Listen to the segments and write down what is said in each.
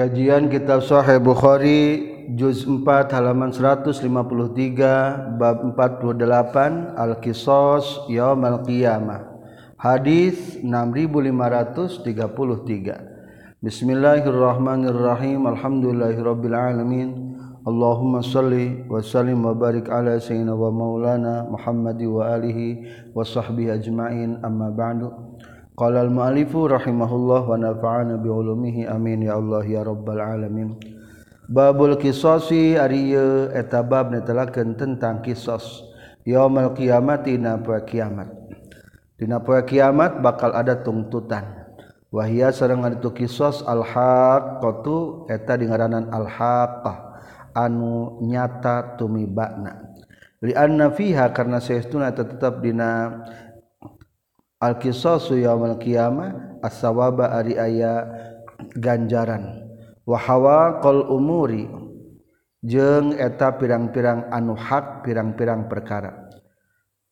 Kajian Kitab Sahih Bukhari juz 4 halaman 153 bab 48 Al-Qisas Yaumul Qiyamah. Hadis 6533. Bismillahirrahmanirrahim. Alhamdulillahirabbil alamin. Allahumma salli wa sallim wa barik ala sayyidina wa maulana Muhammad wa alihi wa sahbihi ajma'in amma ba'du. Qala al-mu'allifu rahimahullah wa nafa'ana bi ulumihi amin ya Allah ya rabbal alamin. Babul qisasi ari eta bab netelakeun tentang qisas yaumul qiyamati dina poe kiamat. Dina poe kiamat bakal ada tuntutan. Wahia sareng itu qisas al-haqqatu eta dingaranan al-haqqah anu nyata tumibakna. Li anna fiha karna saestuna tetep dina al-qisasu yaumil qiyamah as-sawaba ari aya ganjaran. Wa hawaqal umuri jeung eta pirang-pirang anu hak pirang-pirang perkara.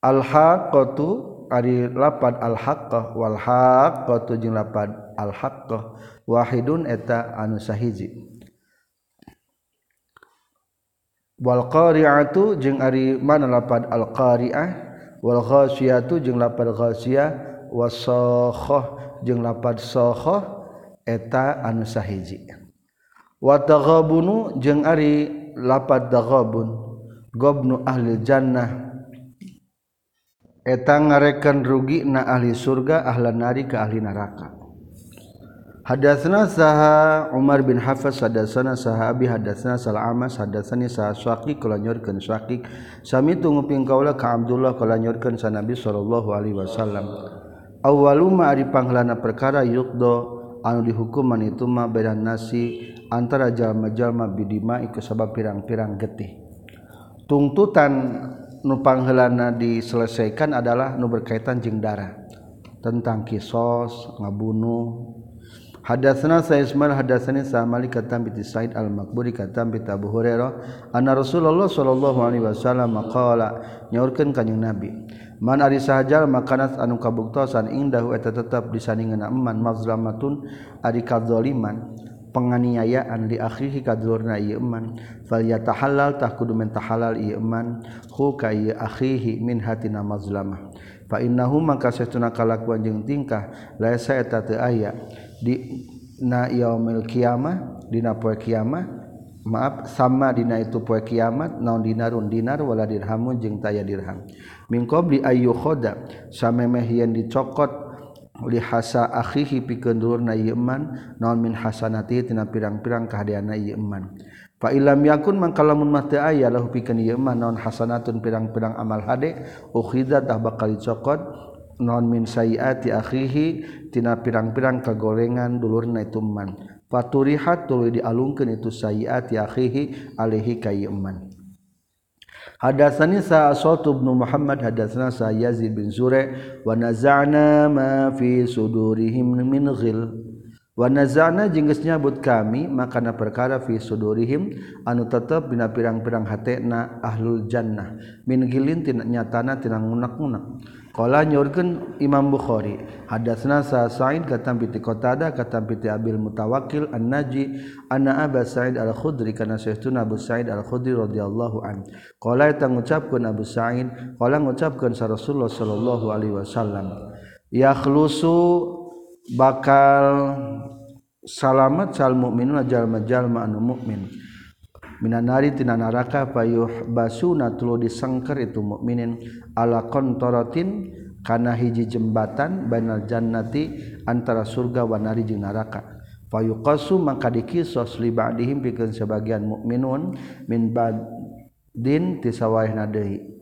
Al-haqqatu ari lapad al-haqqah wal haqqatu jeung lapad al-haqqah wahidun eta anu sahiji. Wal qari'atu jeung ari mana lapad al-qari'ah wal ghasiyatu jeung lapad ghasiyah wasoh jeung lapad sohoh eta anu sahiji. Wataghabunu jeung ari lapad dagobun gobnu ahli jannah. Eta ngarekan rugi na ahli surga ahlan nari ke ahli neraka. Hadatsna saha Umar bin Hafiz hadatsna saha Abi hadatsana Salamas hadatsani saha Syaqi kala nyorkeun Syaqi sami tunggu ping kaula ka Abdullah kala nyorkeun sa Nabi sallallahu alaihi wasallam. awaluma ari panglana perkara yukdo anu dihukum manituma beda nasi antara jalma-jalma bidima iku sabab pirang-pirang getih. Tuntutan nu panghelana diselesaikan adalah nu berkaitan jeung darah tentang kisos ngabunuh. Hadatsana Sa'id Ismail hadatsani Sa'malik katam bi Sa'id Al-Makburi katam bi Abu Hurairah anna Rasulullah sallallahu alaihi wasallam qala nyaurkeun ka Nabi Man ari sahajal makanat anu kabuktosan indahu eta tetep disandingeunna eman mazlamatun ari kadzaliman penganiayaan di akhihi kadzurna ieu eman fal yatahallal tah kudu men tahalal ieu eman hu ka ieu akhihi min hatina mazlamah. Fa innahu maka satuna kalakuan jeung tingkah laisa eta teu aya. Di na yaumil kiamah dina poe kiamah maaf sama dina itu poe kiamat naon dinarun dinar wala dirhamun jeung taya dirham. mingkobli ayu khoda samemeh yen dicokot li hasa akhihi pikeun dulurna yeman naon min hasanati tina pirang-pirang kahadeanna yeman fa ilam yakun mangka lamun mah teu aya lahu pikeun yeman naon hasanatun pirang-pirang amal hade ukhidha tah bakal dicokot naon min sayiati akhihi tina pirang-pirang kagorengan dulurna itu man faturihat tuluy dialungkeun itu sayiati akhihi alaihi ka yeman Hadatsani Sa'ad bin Muhammad hadatsana Yazid bin Zure wa naza'na ma fi sudurihim min ghil. Wa naza'na jeung nyabut kami makana perkara fi sudurihim anu tetep dina pirang-pirang hatena ahlul jannah. Min ghilin tina nyatana tina ngunak-ngunak. Kala nyorkeun Imam Bukhari, hadatsna Sa'id katam piti Qatada katam piti Abil Mutawakkil An-Naji anna Abu Sa'id Al-Khudri kana sayyiduna Abu Sa'id Al-Khudri radhiyallahu an. Kala eta ngucapkeun Abu Sa'id, kala ngucapkeun sa Rasulullah sallallahu alaihi wasallam. Yakhlusu bakal salamat sal mukminuna jalma-jalma anu mukmin. minanaritina naraka payuh basuna tulu disengker itu mukminin ala kontorotin kana hiji jembatan bainal jannati antara surga wa nari jeung neraka fayuqasu maka dikisos li ba'dihim pikeun sebagian mukminun min ba'din tisawaihna deui.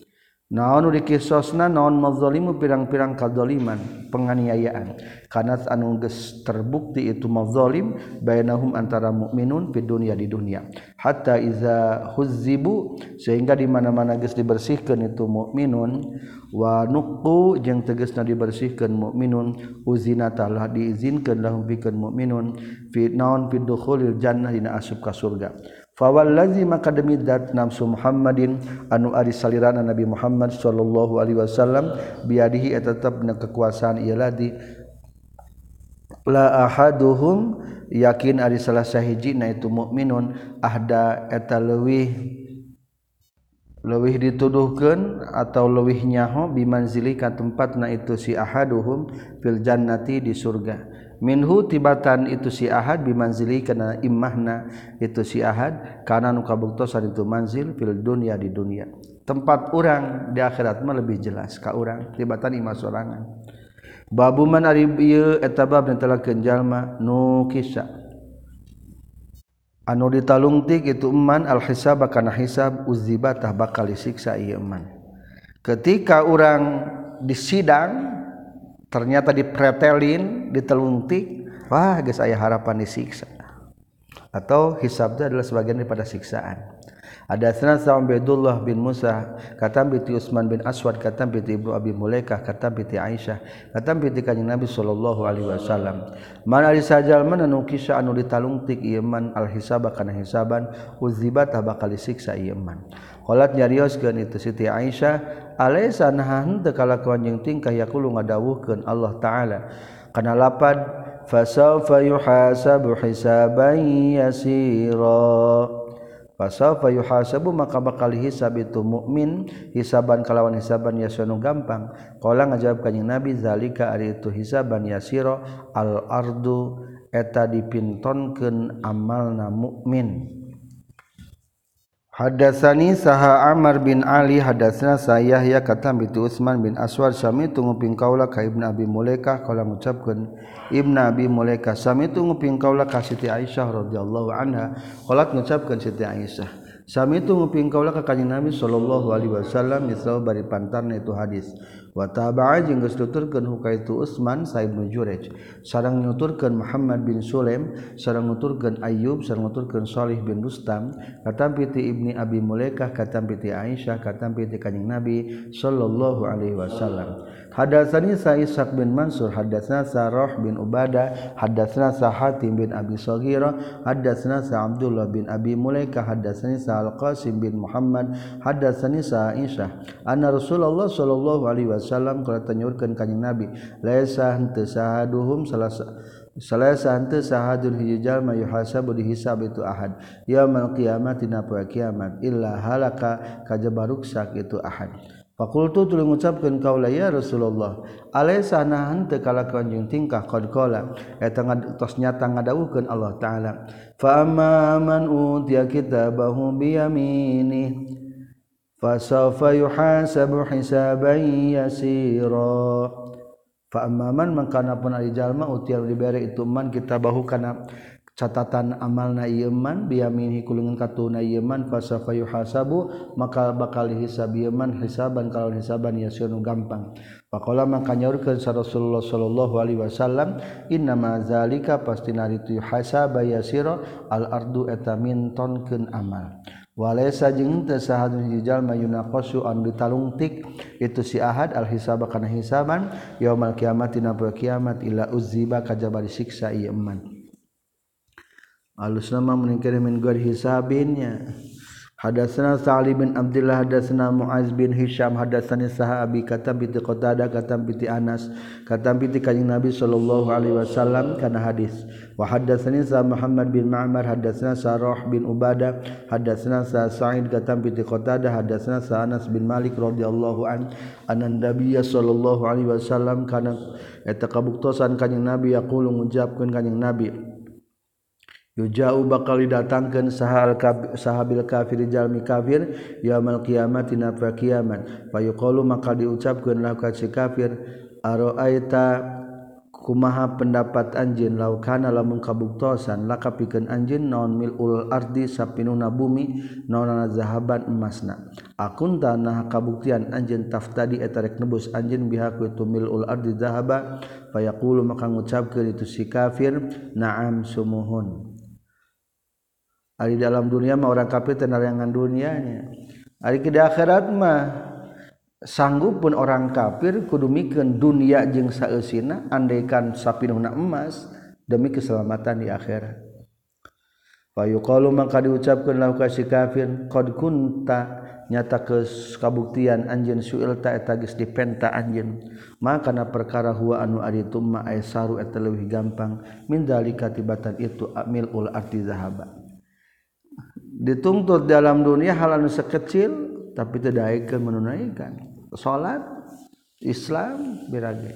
naon dikisosna naon mazalimu pirang-pirang kadzaliman penganiayaan. Karena anu geus terbukti itu mazzalim bainahum antara mukminun di dunia di dunia. Hatta iza huzzibu sehingga di mana-mana geus dibersihkeun itu mukminun wa nuqqu jeung tegasna dibersihkeun mukminun uzina taala diizinkeun lahum pikeun mukminun fi naon fi dukhulil jannah dina asup ka surga. fawallazi maka demi dat nafsu Muhammadin anu ari salirana Nabi Muhammad sallallahu alaihi wasallam biadihi eta tetepna kekuasaan ieu ladi la ahaduhum yakin ari salah sahiji na itu mukminun ahda eta leuwih leuwih dituduhkeun atau leuwih nyaho bimanzili ka tempat na itu si ahaduhum fil jannati di surga. minhu tibatan itu si ahad bimanzili kana imahna itu si ahad kana nu kabuktosan itu manzil fil dunya di dunia. Tempat orang di akhirat mah lebih jelas ka orang tibatan imah sorangan. Babu man ari ieu eta bab netelakeun jalma nu kisah anu ditalungtik itu eman al hisab kana hisab uzibatah bakal disiksa ieu eman. Ketika orang disidang ternyata dipretelin ditelungtik wah guys saya harapan disiksa atau hisabnya adalah sebagian daripada siksaan ada sanad sa Abdullah bin Musa, kata binti Utsman bin Aswad, kata binti Ibnu Abi Mulaikah, kata binti Aisyah, kata binti Kanjeng Nabi sallallahu alaihi wasallam. Man ari sajal man anu kisah anu ditalungtik ieu man al hisaba kana hisaban uzibat bakal disiksa ieu man. Kolat nyarioskeun itu Siti Aisyah alaisa nahan teu kalakuan jeung tingkah yaqulu ngadawuhkeun Allah taala? Kana lapad fasawfa yuhasabu hisaban yasira. Fasawfa yuhasabu maka bakal hisab itu mukmin hisaban kalawan hisaban yasunu gampang. Qala ngajawab kanjing Nabi zalika ari itu hisaban yasira al ardu eta dipintonkeun amalna mukmin. Hadatsani saha Amr bin Ali hadatsna saya Yahya kata bitu Utsman bin Aswar sami tunguping kaula ka Ibnu Abi Mulaika kala ngucapkeun Ibnu Abi Mulaika sami tunguping kaula ka Siti Aisyah radhiyallahu anha kala ngucapkeun Siti Aisyah. Sami tunguping kaula ka Kanjeng Nabi sallallahu alaihi wasallam misal bari pantarna itu hadis. tuturkan huka itu Utman Saibnu Jurej. Sarang nuturkan Muhammad bin Sulem sarang nuturkan Ayub sarang nuturkan Shalih bin Rustam katam piti Ibni Abi Mulaikah katam piti Aisyah katam piti kanjeng Nabi sallallahu alaihi wasallam. Hadatsani Sa'isak bin Mansur hadatsana Sarah bin Ubadah hadatsana Sahatim bin Abi Saghira hadatsana Sa Abdullah bin Abi Mulaikah hadatsani Sa Al-Qasim bin Muhammad hadatsani Sa Aisyah. Anna Rasulullah sallallahu alaihi wasallam qala tanyurkeun kanjing Nabi laisa henteu sahaduhum salasa salasa henteu sahadun hiji jalma yuhasabu dihisab itu ahad yaumul qiyamah tina kiamat illa halaka kajabaruksak itu ahad. Fakultu tulu ngucapkeun kaula ya Rasulullah alaysa nahan teu kalakuan tingkah qad qala? Eta tos nyata ngadawukeun Allah taala fa amma man utiya kitabahu bi fasawfa yuhasabu hisaban yasira. Fa amman mangkana pun ari jalma utiar dibere itu man kita bahu kana catatan amalna ieu man biyaminhi kulungan katuna ieu man fasawfa yuhasabu maka bakal hisab ieu man hisaban kalau hisaban yasir nu gampang. Faqala maka nyaurkeun sa Rasulullah sallallahu alaihi wasallam inna ma zalika pastina itu hasaba yasira al ardu eta mintonkeun amal. Walesa jeung teu sahadun hijjal mayuna qosu anu ditalungtik itu si ahad al hisaba kana hisaban yaumal kiamat dina kiamat ila uzziba kajaba disiksa ieu iman. Alus nama mun min min hisabinnya. Hadatsana Sa'li bin Abdullah hadatsana Muaz bin Hisham hadatsani sahabi kata bi Qatadah kata bi Anas kata bi kanjeng Nabi sallallahu alaihi wasallam kana hadis. Wa hadatsani sa Muhammad bin Ma'mar hadatsana Sarah bin Ubadah hadatsana sa Sa'id kata bi Qatadah hadatsana sa Anas bin Malik radhiyallahu an anan Nabiy sallallahu alaihi wasallam kana eta kabuktosan kanjeng Nabi yaqulu ngucapkeun kanjeng Nabi jauh bakal didatangkan sahal sahabil kafir jalmi kafir yaumil qiyamati na fa kiamat fayuqalu maka diucapkeun lah ka si kafir araaita kumaha pendapat anjeun? Laukana lamun kabuktosan lakapikeun anjeun? Naon milul ardi sapinuna bumi? Naonana zahaban emasna? Akun tanah kabuktian anjeun taftadi eta rek nebus anjeun bihaku itu milul ardi zahaba. Fayaqulu maka ngucapkeun itu si kafir na'am sumuhun. Ari dalam dunia mah orang kafir tenarangan dunianya. Ari di akhirat mah sanggup pun orang kafir kudu mikeun dunia jeung saeusina andaikan sapinuhna emas demi keselamatan di akhirat. Fa yuqalu maka diucapkeun lahu ka si kafir qad kunta nyata ke kabuktian anjeun suil ta eta geus dipenta anjeun maka na perkara huwa anu ari tumma ay saru eta leuwih gampang min dalika tibatan itu amil ul arti zahaba dituntut dalam dunia hal anu sekecil tapi tidak menunaikan. Salat Islam birage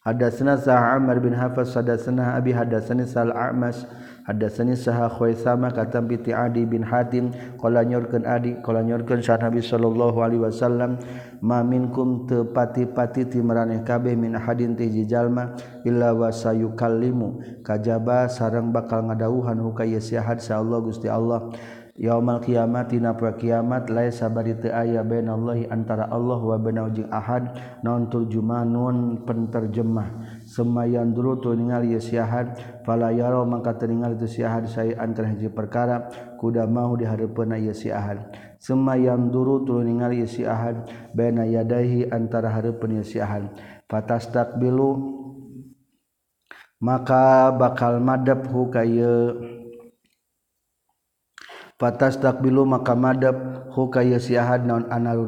hadatsna Sa'amar bin Hafs hadatsna Abi hadatsani Sal A'mas ada saha khoisama katam piti Adi bin Hatim qala nyorkeun Adi qala nyorkeun sa Nabi sallallahu alaihi wasallam ma minkum teu pati-pati ti maraneh kabeh min hadin ti jalma illa wa sayukallimu. Kajaba sareng bakal ngadawuhan hukaya sihat sa Allah Gusti Allah. Yaumal kiamat dina poe kiamat laisa bari teu aya bainallahi antara Allah wa bainal jeung ahad. Naon turjumanun penterjemah. Semayan dulu tu ningali syahad fala yaro maka teringal itu syahad saya antara hiji perkara. Kuda mau di hareupeuna ieu syahad semayan dulu tu ningali syahad baina yadaihi antara hareupeun ieu syahad fatastaqbilu maka bakal madep hu ka patas takbilu maka madab hukaya siahad naon analu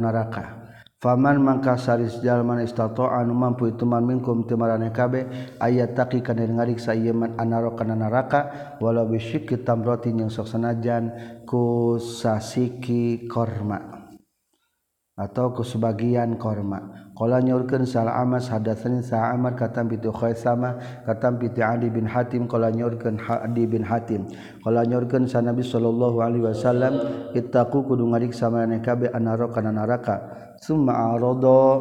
Faman mangka saris jalman istato anu mampu ituman minkum timarane kabe ayat taki kana ngarik sayeman anaro kana neraka walau bisyik tamrotin yang sok sanajan ku sasiki korma. atau ke sebagian korma. Kalau nyurkan salah amas hadatsani sa amar katam bi sama katam bi ali bin hatim kalau nyurkan ali bin hatim. Kalau nyurkan sa nabi sallallahu alaihi wasallam ittaqu kudu ngadik sama nekabe anaro kana neraka summa arada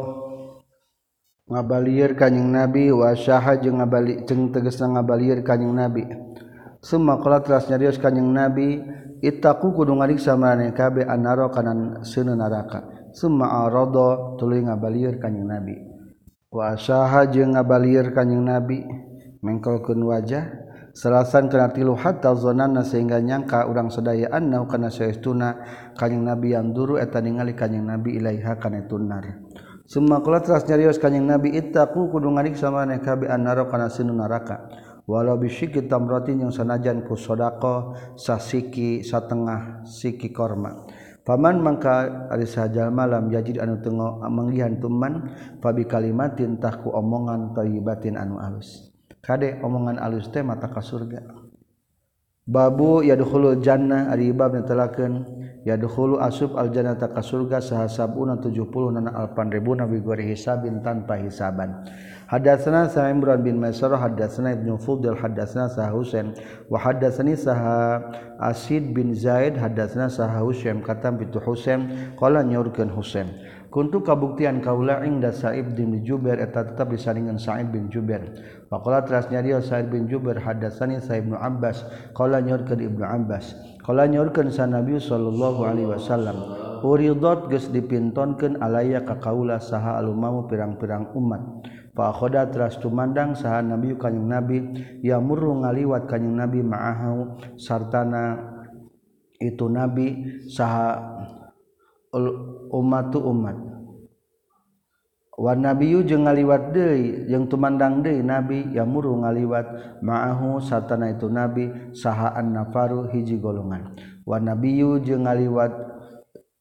ngabalir kanjing nabi wa syaha jeung ngabali jeung tegasna ngabalir kanjing nabi. Summa qala teras nyarios kanjing nabi ittaqu kudu ngadik sama nekabe anaro kana seuneu neraka Suma rodo tulu ngabalir kanyeng nabi. Waasaha je ngabalir kanyeng nabi. Mengkolkun wajah selasan kena tilu hatta zonana sehingga nyangka urang sedayaan nau kana saestuna kanyeng nabi yang duru eta ningali kanyeng nabi ilaiha kana tunar summa kula teras nyarios kanyeng nabi ittaqu kudu ngariksa maneh bi annara kana sinu naraka. Walau bisyiki tamratin yang sanajan ku sodako sasiki satengah siki korma. Paman mangka ari sajal malam yajid anu tengok manggihan tuman fabi kalimatin tahku omongan thayyibatin anu alus. Kade omongan alus teh mata ka surga. Babu yadkhulul jannah ari bab netelakeun yadkhulu asub aljannata ka surga saha sabuna 70 nana alpan ribuna bi ghairi hisabin tanpa hisaban. Hadatsana Sa'imran bin Maisarah hadatsana Ibnu Fudel hadatsana Sah Husain wa hadatsani Sah Asid bin Zaid hadatsana Sah Husain katam bitu Husain qala nyurkeun Husain Kuntu kabuktian kaula inda Sa'ib bin Jubair eta tetap disaringan Sa'id bin Jubair. Faqala teras nyario Sa'id bin Jubair hadatsani Sa'ib bin Abbas qala nyorkeun Ibnu Abbas. Qala nyorkeun sa Nabi sallallahu alaihi wasallam. Uridot geus dipintonkeun alaya ka kaula saha alumamu pirang-pirang umat. Fa khoda teras tumandang saha Nabi kanjing Nabi ya murru ngaliwat kanjing Nabi ma'ahu sartana itu Nabi saha umat tu umat. Wa nabiyu jeung ngaliwat deui jeung tumandang deui nabi ya muru ngaliwat ma'ahu satana itu nabi saha nafaru hiji golongan. Wa nabiyu jeung ngaliwat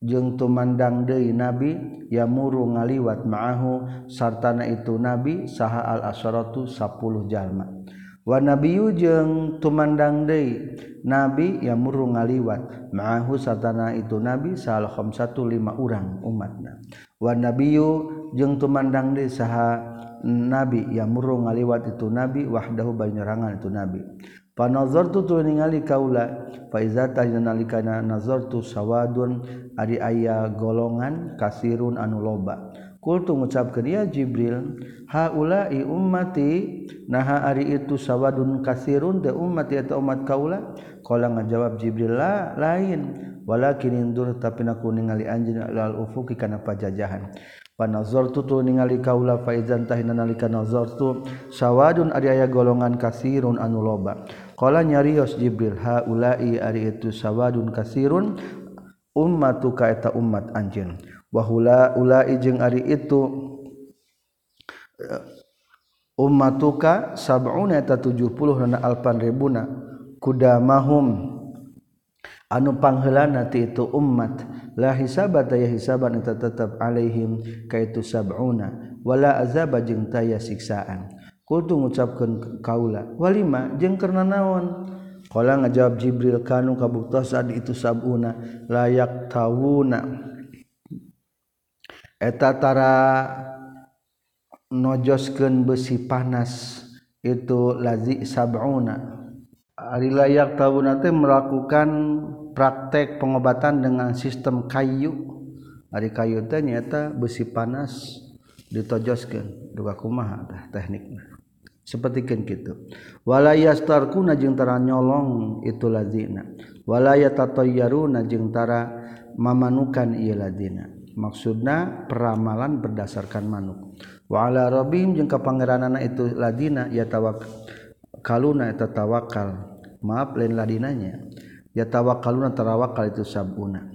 jeung tumandang deui nabi ya muru ngaliwat ma'ahu sartana itu nabi saha al asharatu 10 jalma. wa nabiyu jeung tumandang deui. Nabi ya murung ngaliwat. Ma'ahu satana itu nabi salhom satu lima orang umatna. Wa nabiyu jeung tumandang deui saha nabi ya murung ngaliwat itu nabi wahdahu banyerangan itu nabi. Panazartu tu ningali kaula fa iza nalikana nazartu sawadun ari aya golongan kasirun anu loba. Kultu mengucapkan ya Jibril haulai ummati naha ari itu sawadun kasirun de ummati atau umat kaula? Kala ngajawab Jibril la lain. Walakin indur tapi naku ningali anjeun al ufuqi kana pajajahan. Panazartu tu ningali kaula faizan tahina nalika nazartu sawadun ari aya golongan kasirun anu loba. Kala nyarios Jibril haulai ari itu sawadun kasirun ummatuka eta umat anjeun. wahula ulai jeung ari itu ummatuka sab'una eta 70 na alpan ribuna kudamahum. Anu pangheulana ti itu ummat la hisabat ya hisaban eta tetep alaihim kaitu sab'una wala azaba jeung taya siksaan. Kultu ngucapkeun kaula walima jeung karena naon? Qala ngajawab jibril kanu kabuktasan itu sab'una layak tawuna. etatara nojosken besi panas itu lazi sabuna. Ari layak tahu nanti melakukan praktek pengobatan dengan sistem kayu. Ari kayu teh nyata besi panas ditojoskan dua kumaha tah tekniknya. Seperti kan gitu walayastarkuna jeung tara nyolong itu lazina. Walayatatayyaruna jeung tara mamanukan ieu lazina. Maksudna peramalan berdasarkan manuk. Wa ala rabbihim jeung ka pangeranana itu ladina ya tawak kaluna eta tawakal. Maaf lain ladinanya. Ya tawakkaluna tarawakal itu sabuna.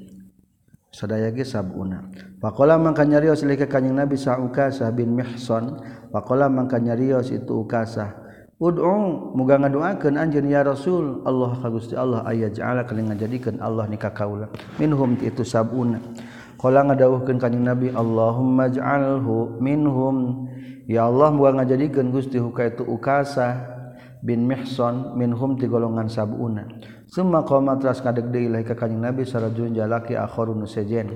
Sadaya ge sabuna. Faqala mangka nyarios lika kanjing nabi sa'ukasah bin mihsan. Faqala mangka nyarios itu ukasah. Ud'u muga ngadoakeun anjeun ya rasul. Allah ka Gusti Allah aya ja'ala kana ngajadikeun Allah nikah kaula minhum itu sabuna Kala ngadawuhkeun kanjing Nabi Allahumma ij'alhu minhum. Ya Allah moga ngajadikeun Gusti huka itu ukasa bin Mihson minhum ti golongan sabuna. Summa qama tras kadeg deui ka kanjing Nabi sarajul jalaki akharun sejen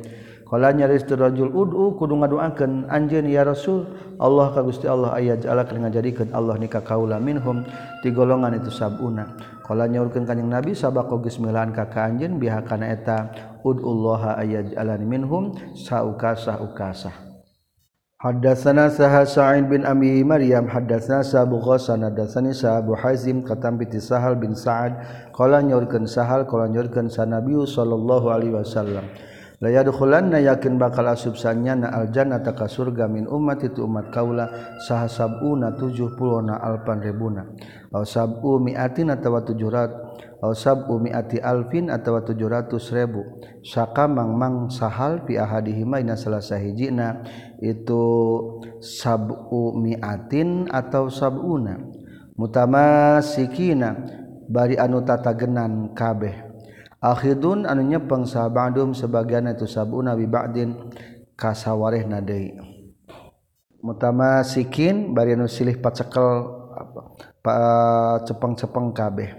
qala nyaris tu rajul ud'u kudu ngadoakeun anjeun ya rasul Allah ka Gusti Allah aya jala kana ngajadikeun Allah nikah kaula minhum ti golongan itu sabuna. Qala nyaurkeun kanjing nabi sabaqo bismillahan ka ka anjeun biha kana eta ud'ullaha aya jalan minhum saukasah ukasah Hadasana saha Sa'id bin Abi Maryam hadasana Abu Ghassan hadasani Abu Hazim katam bi Sahal bin Sa'ad. Qala nyorkeun Sahal qala nyorkeun sa Nabi sallallahu alaihi wasallam layadkhulanna yakin bakal asub sanyana aljannata ka surga min umat itu umat kaula saha sabuna 70 na alpan ribuna. Aw sabu mi'atin atawa 700 aw sabu mi'ati alfin atawa 700 ribu. Saka mangmang sahal fi ahadihima ina salah itu sabu mi'atin atau sabuna. Mutamasikina bari anu tatagenan kabeh. Akhidun anunya pengsa Bandung sebagian itu sabuna wibadin kaswareh na mutama sikin bari anu silih pacekel cepeng-cepeng kabeh.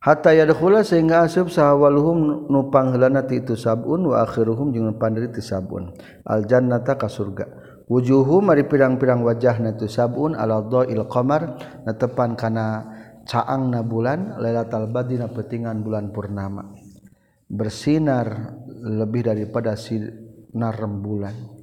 Hatta yadkhula sehingga asub sahawaluhum nupang helanati itu sabun wa akhiruhum jeung pandiri ti sabun. Al jannata ka surga wujuhum ari pirang-pirang wajahna tu sabun ala dhail qamar tepan kana caangna bulan lailatul badri petingan bulan purnama bersinar lebih daripada sinar rembulan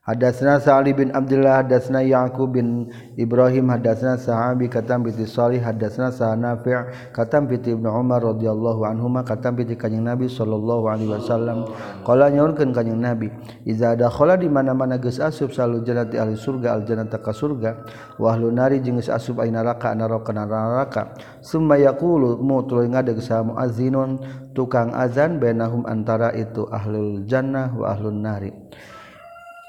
Hadasna Sa'li bin Abdullah hadasna Ya'qub bin Ibrahim hadasna Sahabi katam bi Salih hadasna Sa'nafi' katam bi Ibnu Umar radhiyallahu anhuma katam bi kanjing Nabi sallallahu alaihi wasallam. Qala nyaurkeun kanjing Nabi iza dakhala di mana-mana geus asup salu jannati ahli surga al jannata ka surga. Wa ahlu nari jeung geus asup ai neraka neraka neraka. Summa yaqulu mutul ngadeg sa muazzinun tukang azan bainahum antara itu ahlul jannah wa ahlun nari.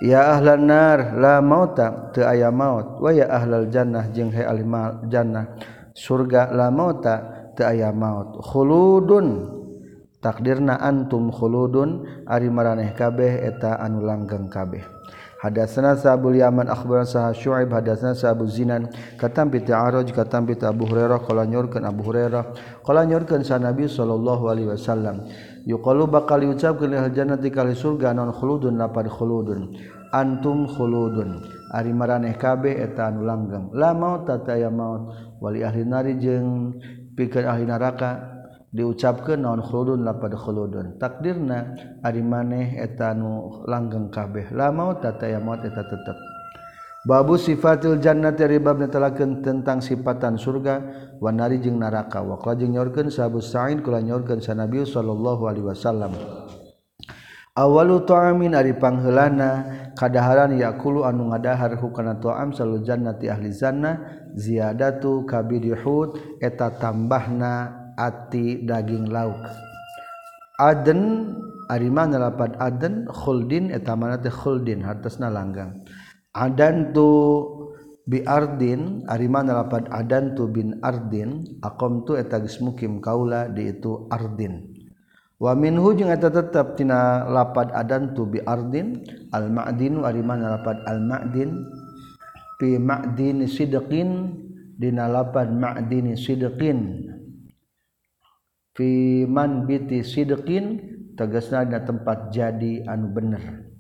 ya ahlanar la mauta teu aya maut. Wa ya ahlal jannah jeung he alimal jannah. Surga la mauta teu aya maut. Khuludun takdirna antum khuludun ari maraneh kabeh eta anu langgeng kabeh. Hadatsana Sabul Yaman akhbaran sah Syuaib hadatsana Abu Zinan katam bi Ta'aruj katam bi Abu Hurairah qala nyurkeun Abu Hurairah qala nyurkeun sa Nabi sallallahu alaihi wasallam. yuqalu bakal diucapkeun lil jannati kal surga non khuludun lapad khuludun? Antum khuludun. Ari maraneh kabeh eta anu langgeng. La maut tataya maut. Wali ahli nari jeung pikeun ahli neraka diucapkeun naon khuludun lapad khuludun? Takdirna ari maneh eta nu langgeng kabeh. La maut tataya maut eta tetep. Babu sifatil jannati ribab netelakeun tentang sifatan surga. Wa nari jeung neraka wa qala jeung nyorkeun sahabu sa'in kula nyorkeun sa Nabi sallallahu alaihi wasallam. Awalu ta'amin ari pangheulana kadaharan yaqulu anu ngadahar hukana ta'am salu jannati ahli zanna ziyadatu kabidihud eta tambahna ati daging lauk. Aden ari mana lapat aden khuldin eta mana teh khuldin hartosna langgang. adan tu bi ardin ari mana lapad adan tu bin ardin aqam tu eta geus mukim kaula di itu ardin. Wa minhu jeung eta tetep tina lapad adan tu bi ardin al ma'dinu ari mana lapad al ma'din fi ma'dini sidqin dina lapad ma'dini sidqin. Fi man biti sidqin tegasna dina tempat jadi anu bener.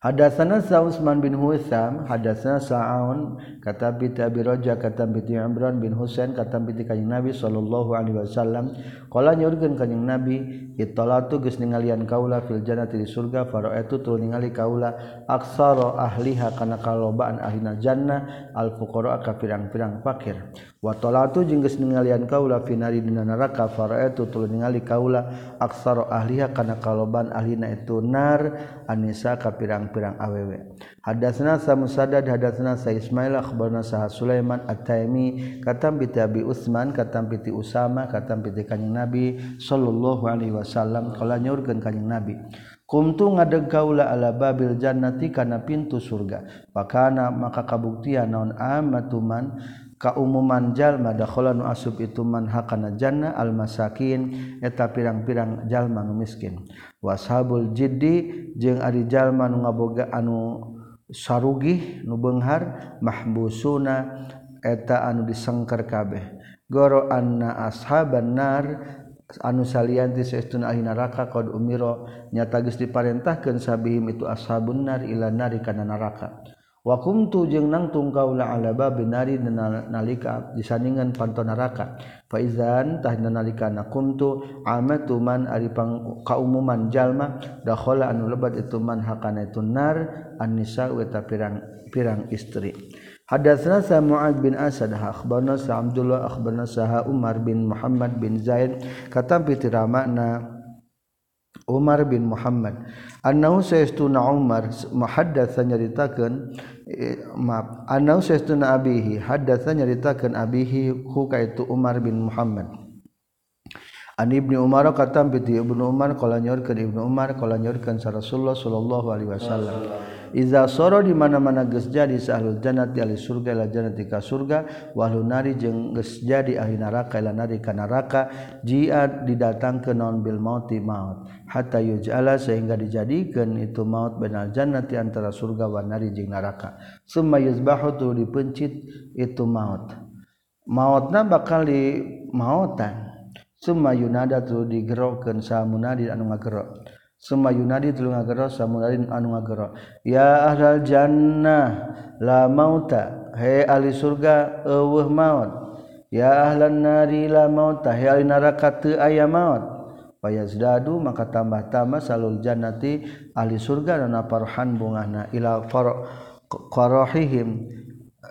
Hadatsana Sa Utsman bin Hutsam, hadatsana Sa'un, kata bi Abi Raja, kata bi Imran bin Husain, kata bi Kanjeng Nabi sallallahu alaihi wasallam, qala nyurkeun Kanjeng Nabi, "Ittalatu geus ningalian kaula fil jannati di surga, fara'atu tu ningali kaula aksara ahliha kana kalobaan ahlina jannah al fuqara ka pirang-pirang fakir." Wa talatu jeung geus ningalian kaula finari dina neraka, fara'atu tu ningali kaula aksara ahliha kana kalobaan ahlina itu nar Anisa ka pirang-pirang awewe hadasna sa musadad hadasna sa Ismail akhbarna sa Sulaiman At-Taimi katam bi Abi Utsman katam bi Usama katam bi kanjing Nabi sallallahu alaihi wasallam kala nyurkeun kanjing Nabi Kumtu ngadeg kaula ala babil jannati kana pintu surga. Pakana maka kabuktian naon amatuman kaumuman jalma dakhala nu asub itu man hakana janna al masakin eta pirang-pirang jalma nu miskin. Washabul jiddi jeung ari jalma nu ngaboga anu sarugih nu beunghar mahbusuna eta anu disengker kabeh. Goro anna ashaban nar anu salianti saestuna ahli neraka qad umiro nyata geus diparentahkeun sabihim itu ashabun nar ila nari kana neraka. wakumtu jeung nangtung kaula alaba binari nalika disandingan panto neraka faizan tahna nalika nakumtu amatu man ari kaumuman jalma dakhala anu lebat itu man hakana itu nar annisa wa pirang pirang istri. Hadatsna sa Mu'ad bin Asad akhbarna sa Abdullah akhbarna sa Umar bin Muhammad bin Zaid katam piti ramana Umar bin Muhammad. Annahu sayastuna Umar muhaddatsa nyaritakeun maaf annahu sayastuna abihi haddatsa nyaritakeun abihi hu kaitu Umar bin Muhammad. An Ibnu Umar katam bi Ibnu Umar qala nyorkeun Ibnu Umar qala nyorkeun Rasulullah sallallahu alaihi wasallam iza soro di mana-mana geus jadi sahlul jannati ahli surga ila jannati ka surga wa nari jeung geus jadi ahli neraka ila nari ka neraka jia didatangkeun naon bil mauti maut. Hatta yuj'ala sehingga dijadikeun itu maut benal jannati antara surga wa nari jeung neraka. Summa yuzbahu tu dipencit itu maut. Mautna bakal di mautan summa yunada tu digerokeun sa munadi anu ngagerok. Suma Yunadi telu ngagero anu ngagero. Ya ahlal jannah la mauta. he ahli surga eueuh maut. Ya ahlan nari la mauta. he ahli neraka teu aya maut. Fayazdadu maka tambah-tambah salul jannati ahli surga dana parhan bungahna ila qarahihim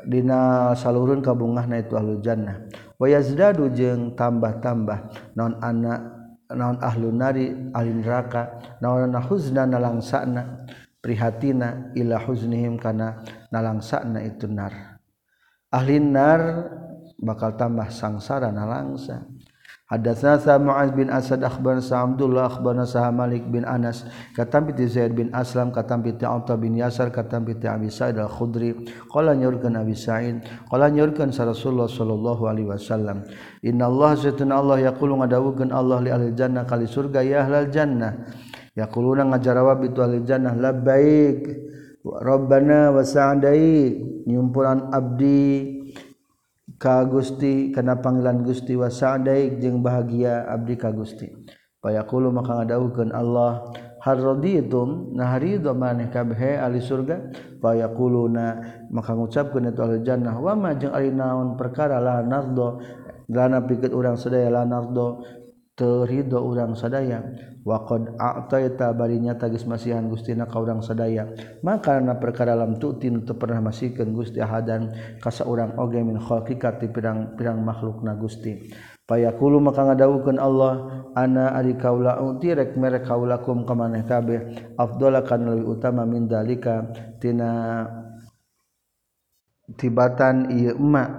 dina salurun kabungahna itu ahli jannah. Wayazdadu jeung tambah-tambah non anak naon ahlunari alinraka naon nahuzna nalangsana prihatina ila huznihim kana nalangsana itu nar. Ahli nar bakal tambah sangsara nalangsa. Hadatsana sa Mu'adz bin Asad akhbarana sa Abdullah akhbarana sa Malik bin Anas katam bi Zaid bin Aslam katam bi Atha bin Yasar katam bi Abi Sa'id al-Khudri. Qala nyurkeun Abi Sa'id qala nyurkeun sa Rasulullah sallallahu alaihi wasallam Inna Allah satuna Allah yaqulu ngadawukeun Allah li ahli jannah kali surga ya ahlal jannah. Yaquluna ngajarawa bi ahli jannah labbaik Rabbana wasa'daik nyumpulan abdi ka Gusti kana panggilan Gusti wa sa'daik jeung bahagia abdi ka Gusti. Payakulu maka ngadawukeun Allah hal raditum nah ridho maneh kabeh ahli surga? Payaquluna maka ngucapkeun eta ahli jannah wa ma jeung ari naon perkara la nardo lana pikeut urang sadaya la nardo. Ridho urang sadaya. Waqad a'taita barinya tagis masihan gustina ka urang sadaya. Maka na perkara lam tu'tin teu pernah masihkeun Gusti ahadan ka saurang oge min khalqika ti pirang-pirang makhlukna Gusti. Payaqulu maka ngadawukeun Allah ana ari kaula uti rek merek kaulakum ka maneh kabeh. Afdhala kana leuwih utama min dalika tina tibatan ieu emak.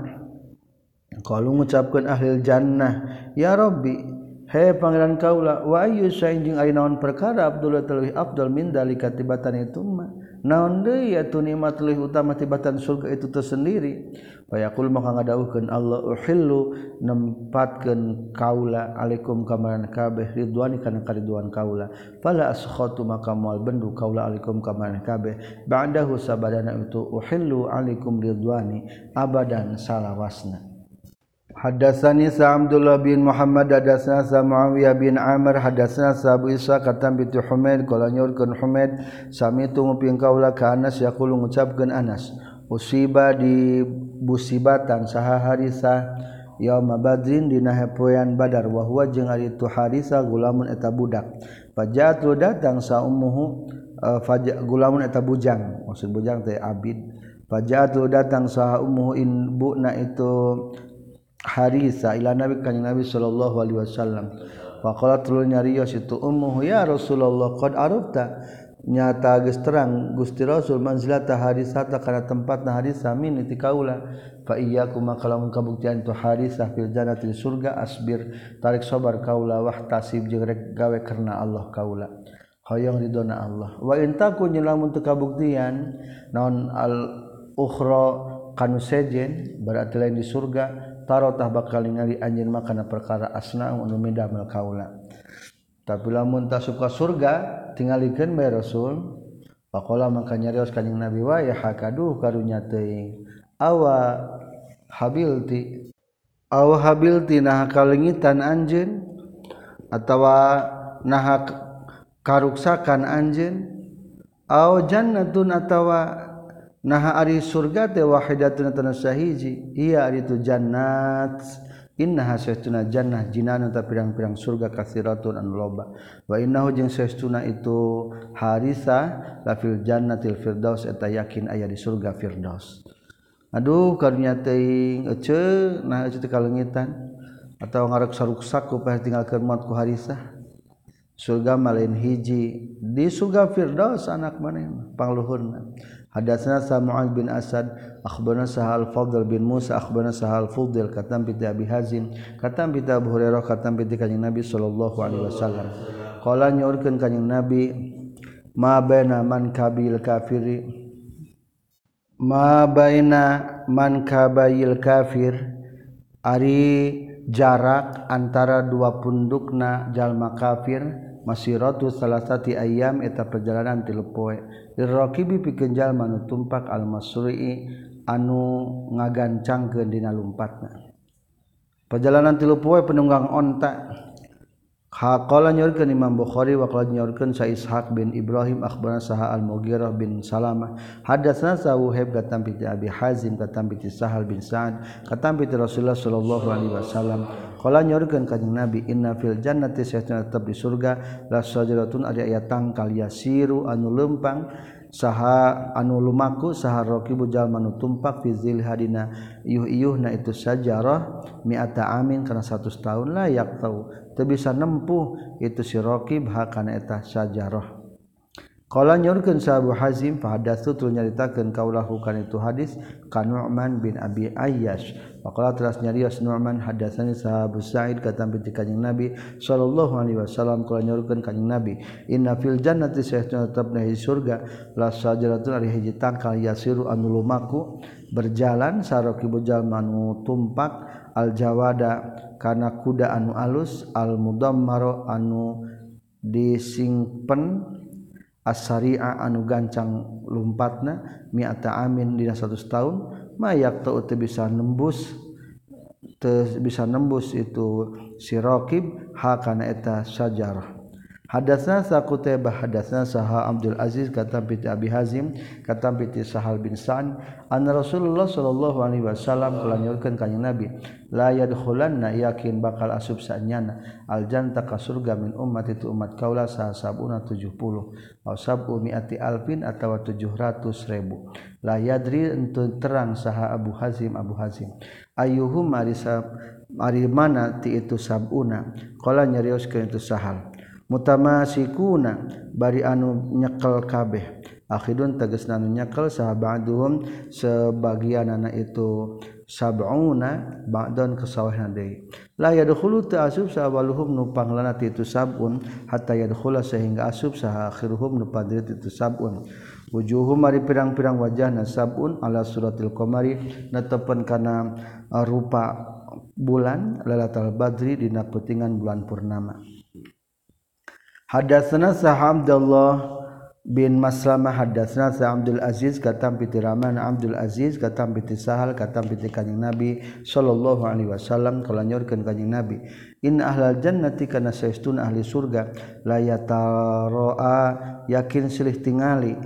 Kalau ngucapkeun ahli jannah ya rabbi He Pangeran Kaula Wahyu sainjing ay naon perkara Abdullah teluhi Abdul mindalika tibatan itu naon deui atuh nikmat leuwih utama tibatan surga itu tersendiri. Payakul maka ngadawuhkeun Allah uhillu nempatkeun kaula alaikum kamaran kabeh ridwani kana kariduan kaula. Fala askhatu maka moal bendu kaula alaikum kamaran kabeh ba'dahu sabadana itu uhillu alaikum ridwani abadan salawasna. Hadatsani Sa Abdullah bin Muhammad hadatsana Sa Muawiyah bin Amr hadatsana Sa Abu Isa katam bi Humaid qala nyurkeun Humaid sami tu nguping kaula ka Anas yaqulu ngucapkeun Anas. Usiba di busibatan saha harisa yauma badrin dina hepoean badar wa huwa jeung ari tu harisa gulamun eta budak. Fajatu datang sa ummuhu uh, gulamun eta bujang maksud bujang teh abid. Fajatu datang sa ummuhu in bu na itu Harisa ila Nabi kanjeng Nabi sallallahu alaihi wasallam. Faqala tul nyarios itu ummuhu ya Rasulullah qad arafta nyata geus terang Gusti Rasul manzilata harisata kana tempatna harisa min itikaula fa iyyakum makalam kabuktian tu harisah fil jannati surga asbir tarik sabar kaula wahtasib jeung rek gawe karena Allah kaula. Hoyong ridona Allah. Wa intaku nyelamun teu kabuktian naon al ukhra kanu sejen berarti lain di surga tarotah bakal ningali anjin makana perkara asna numidamel kaula. Tapi lamun tak suka surga tingalikeun bae rasul pakola maka nyarios kanjing nabi wa ya hakaduh karunya teuing. Awa habilti awa habilti nah kalengitan anjeun atawa nah karuksakan anjeun aw jannatun atawa nah ari surga teh wahidatun tanu sahiji. Iya ari tu jannat. Innaha sayyiduna jannah jinan ta pirang-pirang surga kasiratun anu loba. Wa innahu jeung sayyiduna itu harisa lafil jannatil firdaus eta yakin aya di surga firdaus. Aduh karunya teuing ece nah ece teh kalengitan atau ngarek saruksak ku pah tinggalkeun maut ku harisa surga malain hiji. Di surga firdaus anak maneh pangluhurna. Hadatsana Sa'ad bin Asad, akhbarana Sa'al Fadl bin Musa, akhbarana Sa'al Fudil katam bi Abi Hazim, katam bi Abu Hurairah, katam bi Kanjeng Nabi sallallahu alaihi wasallam. Qala nyorkeun Kanjeng Nabi ma baina man kabil kafiri? Ma baina man kabayil kafir? Ari jarak antara dua pundukna jalma kafir masiratu salasati ayam eta perjalanan tilu poe Irokibi pikenjal manu tumpak almasuri anu ngagancangkeun dina lumpatna. Perjalanan tilu poe penunggang onta. Haqala nyorkeun Imam Bukhari wa qala nyorkeun Sa Ishaq bin Ibrahim akhbarana Saha Al-Mughirah bin Salamah hadatsna Sa'uhib katam bi Abi Hazim katam bi Sahal bin Sa'ad katam bi Rasulullah sallallahu alaihi wasallam Kala nyorkeun kanjing Nabi inna fil jannati sayyiduna tetap di surga la sajaratun ada ayat tangkal yasiru anu lempang saha anu lumaku saha rakibu jalma anu tumpak fi zilhadina iuh iuhna itu sajarah mi'ata amin kana 100 tahun layak tau teu bisa nempuh itu si rakib hakana eta sajarah. Kala nyorkeun Abu Hazim fa hadatsu tul nyaritakeun kaulahu kana itu hadis ka Nu'man bin Abi Ayyash. Faqala teras nyarios Nu'man hadatsani sahabu Sa'id katam bi kanjing Nabi sallallahu alaihi wasallam kala nyorkeun kanjing Nabi inna fil jannati sahtuna tabna surga la sajaratun ari hiji tangkal yasiru anu lumaku berjalan saroki bujal manu tumpak al jawada kana kuda anu alus al mudammaro anu disingpen asariah anu gancang lumpatna miata amin dina 100 tahun mayak teu teu bisa nembus teu bisa nembus itu si raqib ha kana eta sajarah Hadasna sakutaiba hadasna saha Abdul Aziz kata piti Abi Hazim kata piti Sahal bin Sa'an an Rasulullah sallallahu alaihi wasallam kalanyurkeun ka Nabi la yadkhulanna yakin bakal asub sanyana al janta ka surga min ummat itu umat kaula saha sabuna 70 aw sabu miati alfin atawa 700 ribu. La yadri entun terang saha Abu Hazim Abu Hazim. Ayuhum marisa ari mana ti itu sabuna qala nyarioskeun itu Sahal mutamasikuna bari anu nyekel kabeh. Akhidun tegas nanu nyekel sahabaduhum sebagian anak itu sab'una ba'dan kesawahna deui. La yadkhulu ta'asub sawaluhum nu panglana itu sabun hatta yadkhula sehingga asub saha akhiruhum nu padret itu sabun. Wujuhum mari pirang-pirang wajahna sabun ala suratil qamari netepan kana eh, rupa bulan lailatul badri dina putingan bulan purnama. Hadatsana sahamdallah bin Maslamah hadatsna Sa'abdul Aziz katam piti Rahman Abdul Aziz katam piti Sahal katam piti Kanjeng Nabi sallallahu alaihi wasallam kala nyorkeun Kanjeng Nabi. In ahlal jannati kana saestun ahli surga la yataraa yakin silih tingali.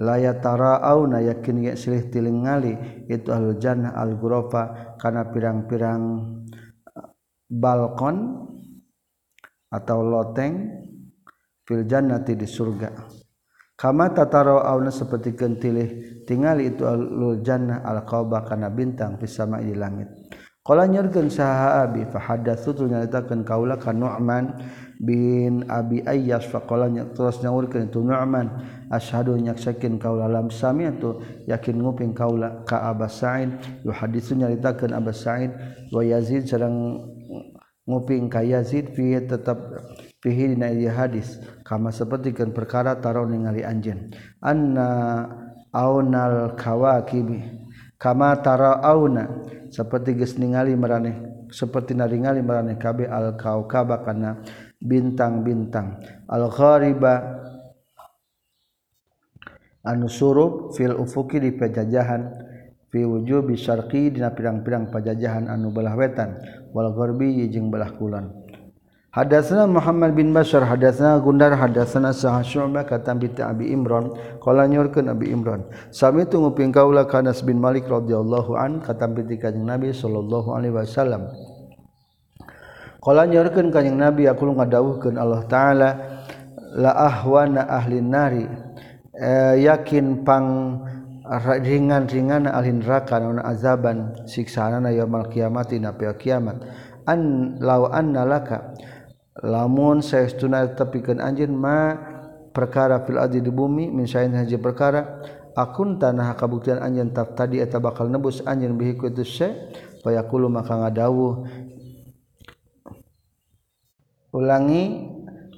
La yataraauna yakin silih tingali itu ahlul jannah al ghurafa kana pirang-pirang balkon atau loteng. fil jannati di surga. Kama tataro awna seperti kentilih tingali itu alul jannah al qauba kana bintang fis sama'i di langit. Qala nyurkeun saha abi fa hadatsu tu nyaritakeun kaula ka nu'man bin abi ayyas fa qala terus nyaurkeun tu nu'man asyhadu nyaksakeun kaula lam sami'tu yakin nguping kaula ka abas sa'id. Yuhaditsu nyaritakeun abas sa'id wa yazid sareng nguping ka yazid fi tetap fihi dina ieu iya hadis. Kama sapertikeun perkara taro ningali anjeun anna aunal kawakib kama tarauna seperti geus ningali maraneh seperti naringali maraneh kabeh al kaukaba kana bintang-bintang. Al ghariba. Anu surup fil ufuki di pajajahan fi wujubi syarqi dina pirang-pirang pajajahan anu belah wetan. Wal gharbi jeung belah kulon. Hadatsana Muhammad bin Bashar hadatsana Gundar hadatsana Sa'ah Syu'bah katam bi Abi Imran qala nyurkeun Abi Imran. Sami tu nguping kaula Kanas bin Malik radhiyallahu an katam bi kanjeng Nabi sallallahu alaihi wasallam. Qala nyurkeun kanjeng Nabi aku ngadawuhkeun Allah taala la ahwana ahli nari e, yakin pang ringan-ringan ahli neraka naon azaban siksaanana yaumul kiamati na kiamat. An law anna laka lamun saya tun tapikan anj ma perkara filadi di bumi minsya haji perkara akun tanah kabuktian anj tak tadi eta bakal nebus anj biku itu payakulu maka ngadauh ulangi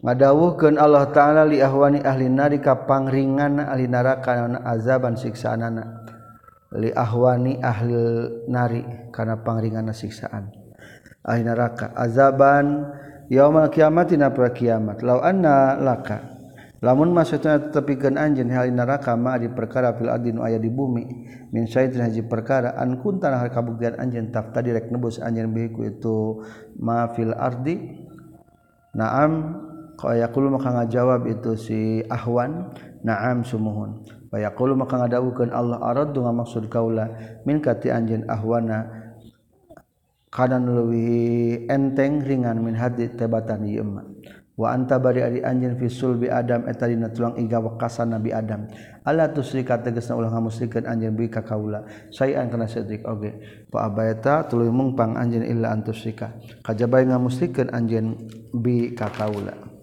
ngadauh ke Allah ta'ala li ahwani ahli nari kapang ringan ahli naraka azaban siksaan anak li ahwani ahli nari karena pangringan siksaan. Ahli neraka azaban yauma kiamat dina poe kiamat. Law anna laka. Lamun maksudna tepikeun anjeun hal neraka ma di perkara fil adi nu aya di bumi min syaitin haji perkara an kunta nah kabuktian anjeun tafta direk nebus anjeun bihiku itu ma fil ardi. Naam qayaqulu maka ngajawab itu si ahwan naam sumuhun. Bayaqulu maka ngadawukeun Allah aradu ngamaksud kaula? Min kati anjeun ahwana kanan lebih enteng ringan min hadi tebatan ieu mah wa anta bari ari anjeun fi sulbi adam eta dina tulang iga wekasan nabi adam. Ala tusrika tegasna ulah ngamusrikeun anjeun bi ka kaula. Sayan kana sedrik oge. Fa abaita tuluy mungpang anjeun illa antusrika kajabae ngamusrikeun anjeun bi ka kaula.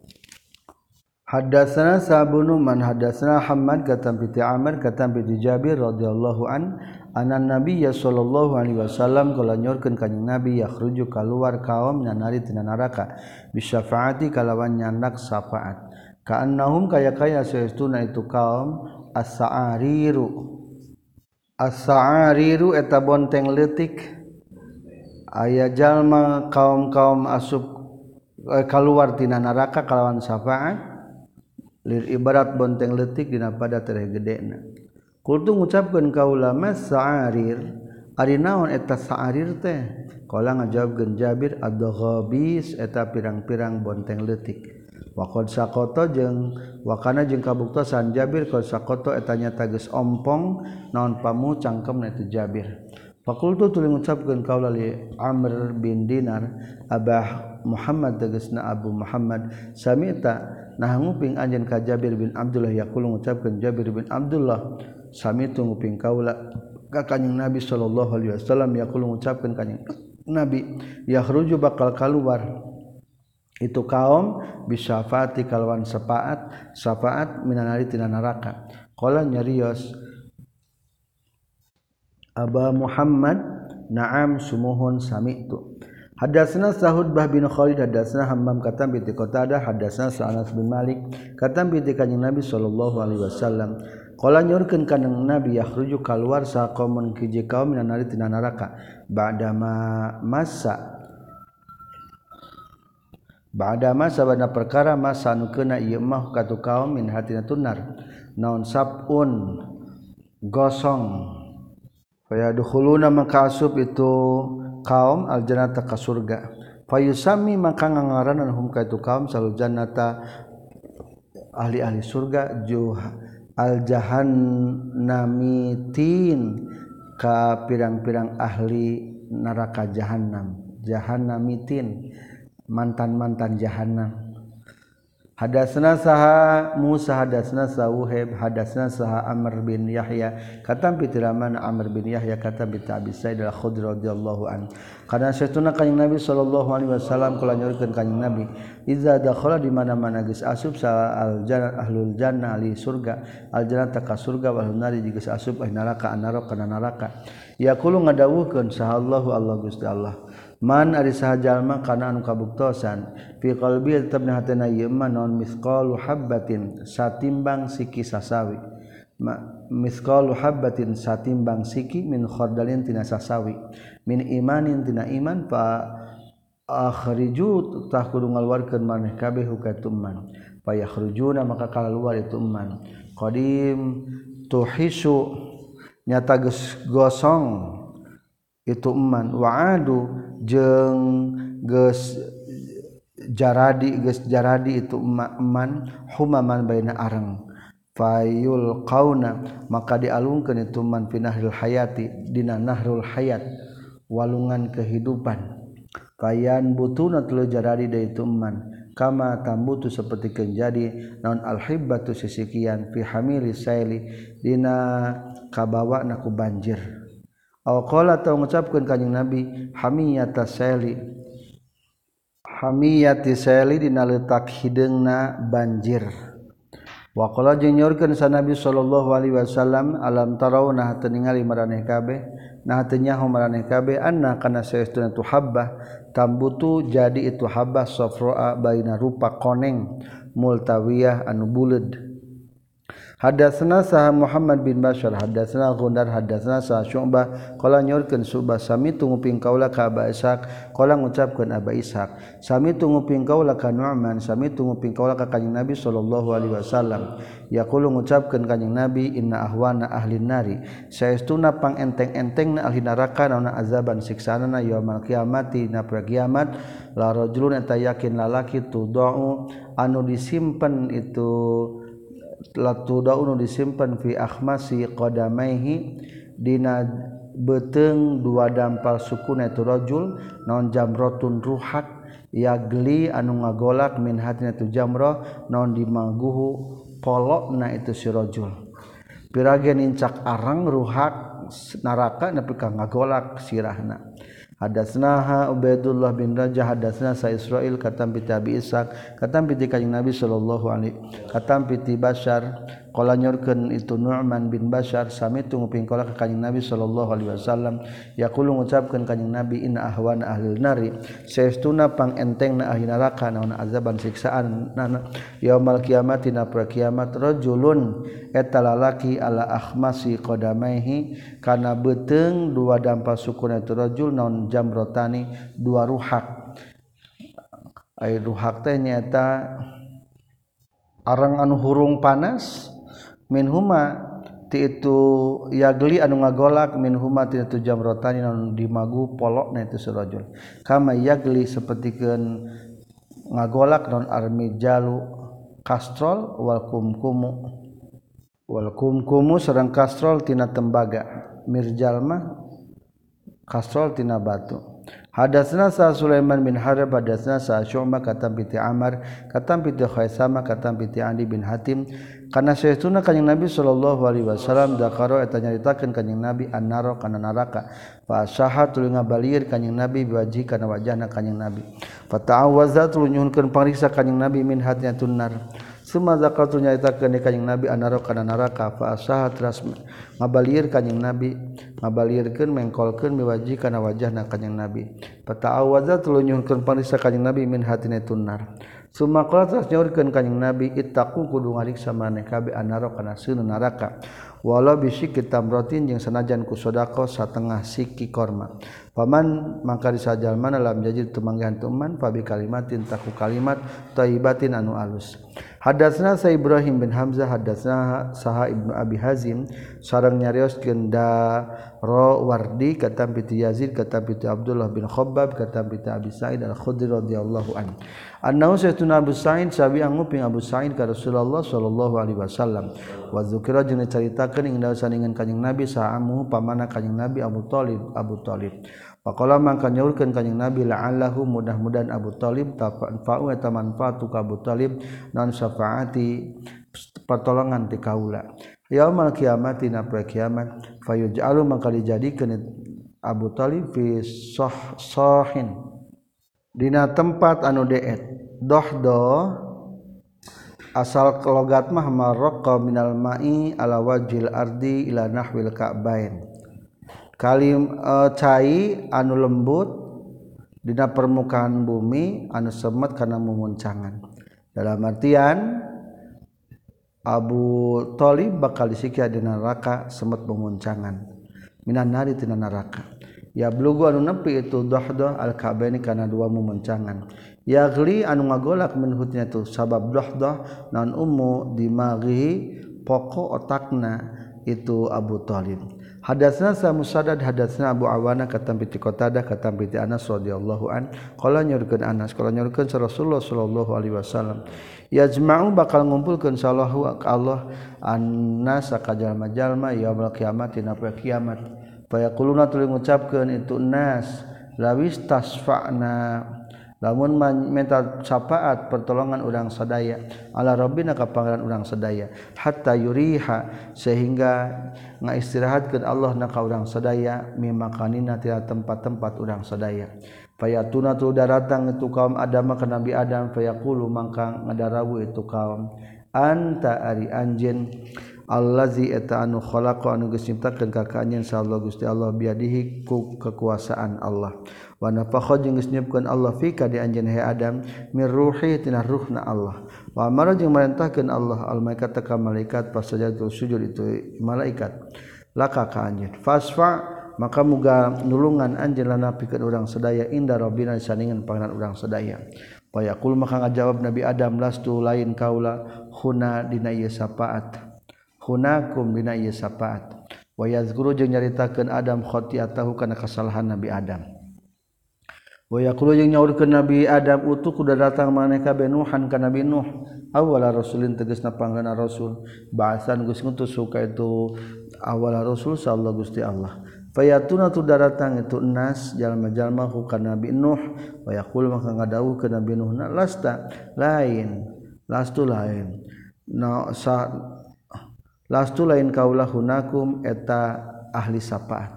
Hadatsana sabunu man hadatsana Hamad katam bi Amr katam bi Jabir radhiyallahu an anan nabiyya sallallahu alaihi wasallam kala nyorkeun ka nabi yakhruju kaluar kaum nyanari tina neraka bisyafaati kalawan nyandak syafaat. Kaannahum kaya kaya saestuna itu kaum as-sa'ariru. As-sa'ariru eta bonteng leutik. Aya jalma kaum-kaum asup eh, kaluar tina neraka kalawan syafaat. lir ibarat bonteng letik dina pada tere gedena. Kultu ngucapkeun kaulama sa'arir ari naon eta sa'arir teh? Kala ngajawabkeun Jabir ad-ghabis eta pirang-pirang bonteng letik wa qad saqata jeung wa kana jeung kabuktosan Jabir qad saqata eta nyata geus ompong naon pamu cangkemna itu Jabir. Fakultu tuluy ngucapkeun kaula li Amr bin Dinar Abah Muhammad tegasna Abu Muhammad samita nah nguping anjeun ka Jabir bin Abdullah yaqulu ngucapkeun Jabir bin Abdullah Sami tungguping kaula kanyeng Nabi Shallallahu Alaihi Wasallam. Ya mengucapkan kanyeng nabi yahruju bakal keluar itu kaum bisyafati kalwan sepaat syafaat minanari tina neraka qala nyarios Aba Muhammad na'am sumuhun sami'tu Hadasna Sahud bah bin Khalid hadasna Hammam katam binti Qatadah hadasna Sa'anas bin Malik katam binti kanjeng Nabi sallallahu alaihi wasallam. Nyurken kan nabi ya rujuk kal keluar sa kaum kiji kaum naraka badama masa bada masa bana perkara masa nu kena ieu mah katu kaum min hatina tunar. Naon sabun gosong. Faya dukhuluna maka asup itu kaum aljanata ka surga. Fayusami maka ngangaranan hum ka itu kaum sal jannata ahli-ahli surga juha al jahannamitin ka pirang-pirang ahli neraka jahannam. Jahannamitin mantan-mantan jahannam. Hadasna saha Musa hadasna sawuhib hadasna saha Amr bin Yahya. Kata pitiraman Amr bin Yahya kata bita Abi Sa'id al-Khudri radhiyallahu an. Karena saytuna kanjing Nabi sallallahu alaihi wasallam kula nyorikeun kanjing Nabi iza dakhala di mana-mana geus asub sa al-jannah ahlul jannah li surga. Al-jannah ka surga wal nari geus asub ahli eh, neraka annara kana neraka. Yaqulu ngadawuhkeun sa Allahu Allah Gusti Allah. man ari sahajallma kana anu kabuktosan. Fi qalbi tetep na hatena ieu man naon mithqalu habbatin satimbang siki sasawi. Ma misqalu habbatin satimbang siki min khardalin tina sasawi. Min imanin tina iman fa akhriju tah kudu ngaluarkeun maneh kabeh hukatum man fa yakhrujuna maka kaluar itu man qadim tuhisu nyata gosong itu eman wa'adu jeng ges jaradi ges jaradi itu makman humaman baina areng. Fayul kauna maka dialungkan itu man finahil hayati dina nahrul hayat walungan kehidupan. Kayan butuna tulu jaradi da itu man kama tambutu seperti kenjadi naon alhibbatu sisikian fi hamili saili dina kabawa naku banjir. Awqala atau mengucapkan kanjeng Nabi hamiyata seli. Hamiyati sali dina letak hideungna banjir Waqala jeung nyorkeun sa Nabi sallallahu alaihi wasallam alam tarawna teningali maraneh kabeh? Nah tenyahu maraneh kabeh? Anna kana saestuna tu habbah? Tambutu jadi itu habbah safraa baina rupa koneng multawiyah anu buleud. Hadatsana sah Muhammad bin Bashar hadatsana Gundar hadatsana sah Syu'bah. Qala nyorkeun Syu'bah sami tunguping kaula ka Aba Ishaq. Qala ngucapkeun Aba Ishaq sami tunguping kaula ka Nu'man sami tunguping kaula ka Kanjeng Nabi sallallahu alaihi wasallam. Yaqulu ngucapkeun Kanjeng Nabi inna ahwana ahli nari. Saestuna pangenteng-entengna ahli neraka naonna azaban siksaanana yaumil qiyamati na kiamat. La rajulun eta yakin lalaki tudau anu disimpen itu latudaunu disimpen fi akhmasi qadamaihi dina beteng dua dampal sukuna itu rajul non jamrotun ruhat yagli anu ngagolak min hatina tu jamrah non dimaguhu polokna itu si rajul. Piragen incak arang ruhat neraka nepi ka ngagolak sirahna. Hadasnaha Ubaidullah bin Rajah hadasna sa Israil katam bi Abi Ishaq katam bi kanjing Nabi sallallahu alaihi katam bi Bashar Kala nyorkeun itu Nu'man bin Bashar samitu nguping kala ka Kanjeng Nabi sallallahu alaihi wasallam. Yaqulu ngucapkeun Kanjeng Nabi inna ahwana ahlil nari saestuna pangentengna ahli neraka naon azaban siksaan nana yaumul kiamat dina kiamat rajulun eta lalaki ala akhmasi qadamaihi kana beteng dua dampa sukuna itu rajul naon jamrotani dua ruhak. Air ruhak teh nyata arang anu hurung panas minhuma ti itu yagli anu ngagolak min huma ti itu jamrotani anu dimagu polok na itu surajul kama yagli sapertikeun ngagolak non armi jalu kastrol wal kumkumu. Wal kumkumu sareng kastrol tina tembaga. Mirjal mah kastrol tina batu. Hadatsna sa Sulaiman bin Harb hadatsna sa Syu'bah katam piti Amr katam piti Khaisama katam piti Andi bin Hatim. karena seuna kanyang nabi Shallallahu Alaihi Wasallam dakaro eta nyaritakeun kanyang nabi annaro kana naraka. Fasaha tuluy ngabalir kanyang nabi biwaji kana wajahna kanyang nabi. Fata'awwaza tuluy nyuhunkeun pangriksa kanyang nabi min hatnya tunnar Suma zakatu nyaritakeun kanyang nabi anaro kana naraka. Fasaha teras ngabalir kanyang nabi ngabalirkeun mengkolkeun biwaji kana wajahna kanyang nabi. Fata'awwaza tuluy nyuhunkeun pangriksa kanyang nabi min hatnya tunnar Sumakanyaurkan kanyang nabi itaku kudu ngaliksa maneh kabe anaro kana sunun naraka. Walau bisi kita brotin jeung sanajan ku sodako satengah siki korma. Paman maka disajal mana dalam jajir temanggihan teman fabi kalimatin taku kalimat taibatin anu alus. Hadatsna sa Ibrahim bin Hamzah hadatsna saha Ibnu Abi Hazim sareng nyarios genda Wardi kata piti Yazid kata piti Abdullah bin Khabbab kata piti Abi Sa'id Al-Khudri radhiyallahu an. Annahu sayyiduna Abu Sa'id sawi anguping Abu Sa'id ka Rasulullah sallallahu alaihi wasallam wa dzukira jeung caritakeun ing daosan Kanjeng Nabi sa'amu pamana Kanjeng Nabi Abu Thalib Abu Thalib. Pakola mangka nyaurkeun kanjing Nabi la'allahu mudah-mudahan Abu Thalib tafa'u eta manfaatu ka Abu Thalib non syafaati pertolongan ti kaula. Yaumal kiamat dina poe kiamat fayuj'alu mangka dijadikeun Abu Thalib fi sah sahin dina tempat anu deet dohdo asal logat mah marqa minal ma'i ala wajhil ardi ila nahwil ka'bain kalim uh, cai anu lembut dina permukaan bumi anu semet karena memuncangan dalam artian Abu Thalib bakal disiksa di neraka semet memuncangan minan nari tina neraka. Ya blugu anu nepi itu dohdoh al kabaini karena dua memuncangan ya gli anu ngagolak menhutnya itu sabab dohdoh non umu dimaghi pokok otakna itu Abu Thalib Hadatsna sa Musaddad hadatsna Abu Awana katam bi Qatadah katam bi Anas radhiyallahu an. Qala nyurkeun Anas qala nyurkeun Rasulullah sallallahu alaihi wasallam yajma'u bakal ngumpulkeun sallahu ka Allah annas ka jalma-jalma yaumul kiamat dina poe kiamat. Fayaquluna tuluy ngucapkeun itu nas lawis tasfa'na. lamun minta syafaat pertolongan urang sadaya. Ala rabbina ka pangeran urang sadaya. Hatta yuriha sehingga ngaistirahatkeun Allah na ka urang sadaya mimakanina tina tempat-tempat urang sadaya. Fayatuna tu daratang itu kaum adam ka nabi adam fayaqulu mangka ngadarawuh itu kaum anta ari anjeun Allahzi eta anu khalaqa anu geus nyiptakeun ka kaanjeun insyaallah Gusti Allah biadihi ku kekuasaan Allah. Wa nafakha jeung geus niupkeun Allah fika di anjeun he Adam mir ruhi tina ruhna Allah. Wa amara jeung marintahkeun Allah al malaikat ka malaikat pas sajadah sujud itu malaikat. Laka ka anjeun. Fasfa maka muga nulungan anjeun lana pikeun urang sadaya inda rabbina saningan panganan urang sadaya. Payakul maka ngajawab Nabi Adam lastu lain kaula khuna dina ieu sapaat. hunakum dina ieu sapaat. Wa yazkuru jeung nyaritakeun Adam khotiatahu kana kesalahan Nabi Adam. Wa yaqulu jeung nyaurkeun Nabi Adam utuh kudu datang maneh ka benuhan ka Nabi Nuh. Awala rasulin tegasna panggana rasul. Bahasan geus ngutus suka itu awala rasul sallallahu gusti Allah. Fayatuna tu daratang itu nas jalma-jalma ku Nabi Nuh. Wayakul maka ngadau ke Nabi Nuh lasta? Lain. Lastu lain. Na sa lastu lain kaulah hunakum eta ahli sapaat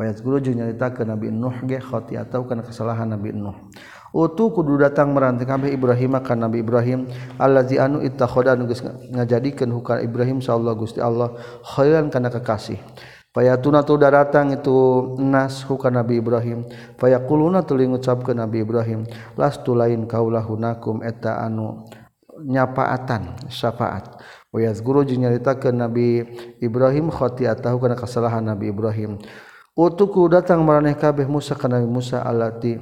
wayat guru jeung nyarita ke Nabi Nuh ge khatiatau kana kesalahan Nabi Nuh utu kudu datang meranti kabeh Ibrahim ka Nabi Ibrahim allazi anu ittakhadha nu geus ngajadikeun hukar Ibrahim sallallahu Gusti Allah khairan kana kekasih Fayatuna tu datang itu nas huka Nabi Ibrahim. Fayakuluna tuling ucap ke Nabi Ibrahim. Las tu lain kaulah hunakum eta anu nyapaatan syafaat. Wayas guru jeung nyaritakeun Nabi Ibrahim khati'atahu kana kesalahan Nabi Ibrahim. Utuku datang maraneh kabeh Musa kana Nabi Musa alati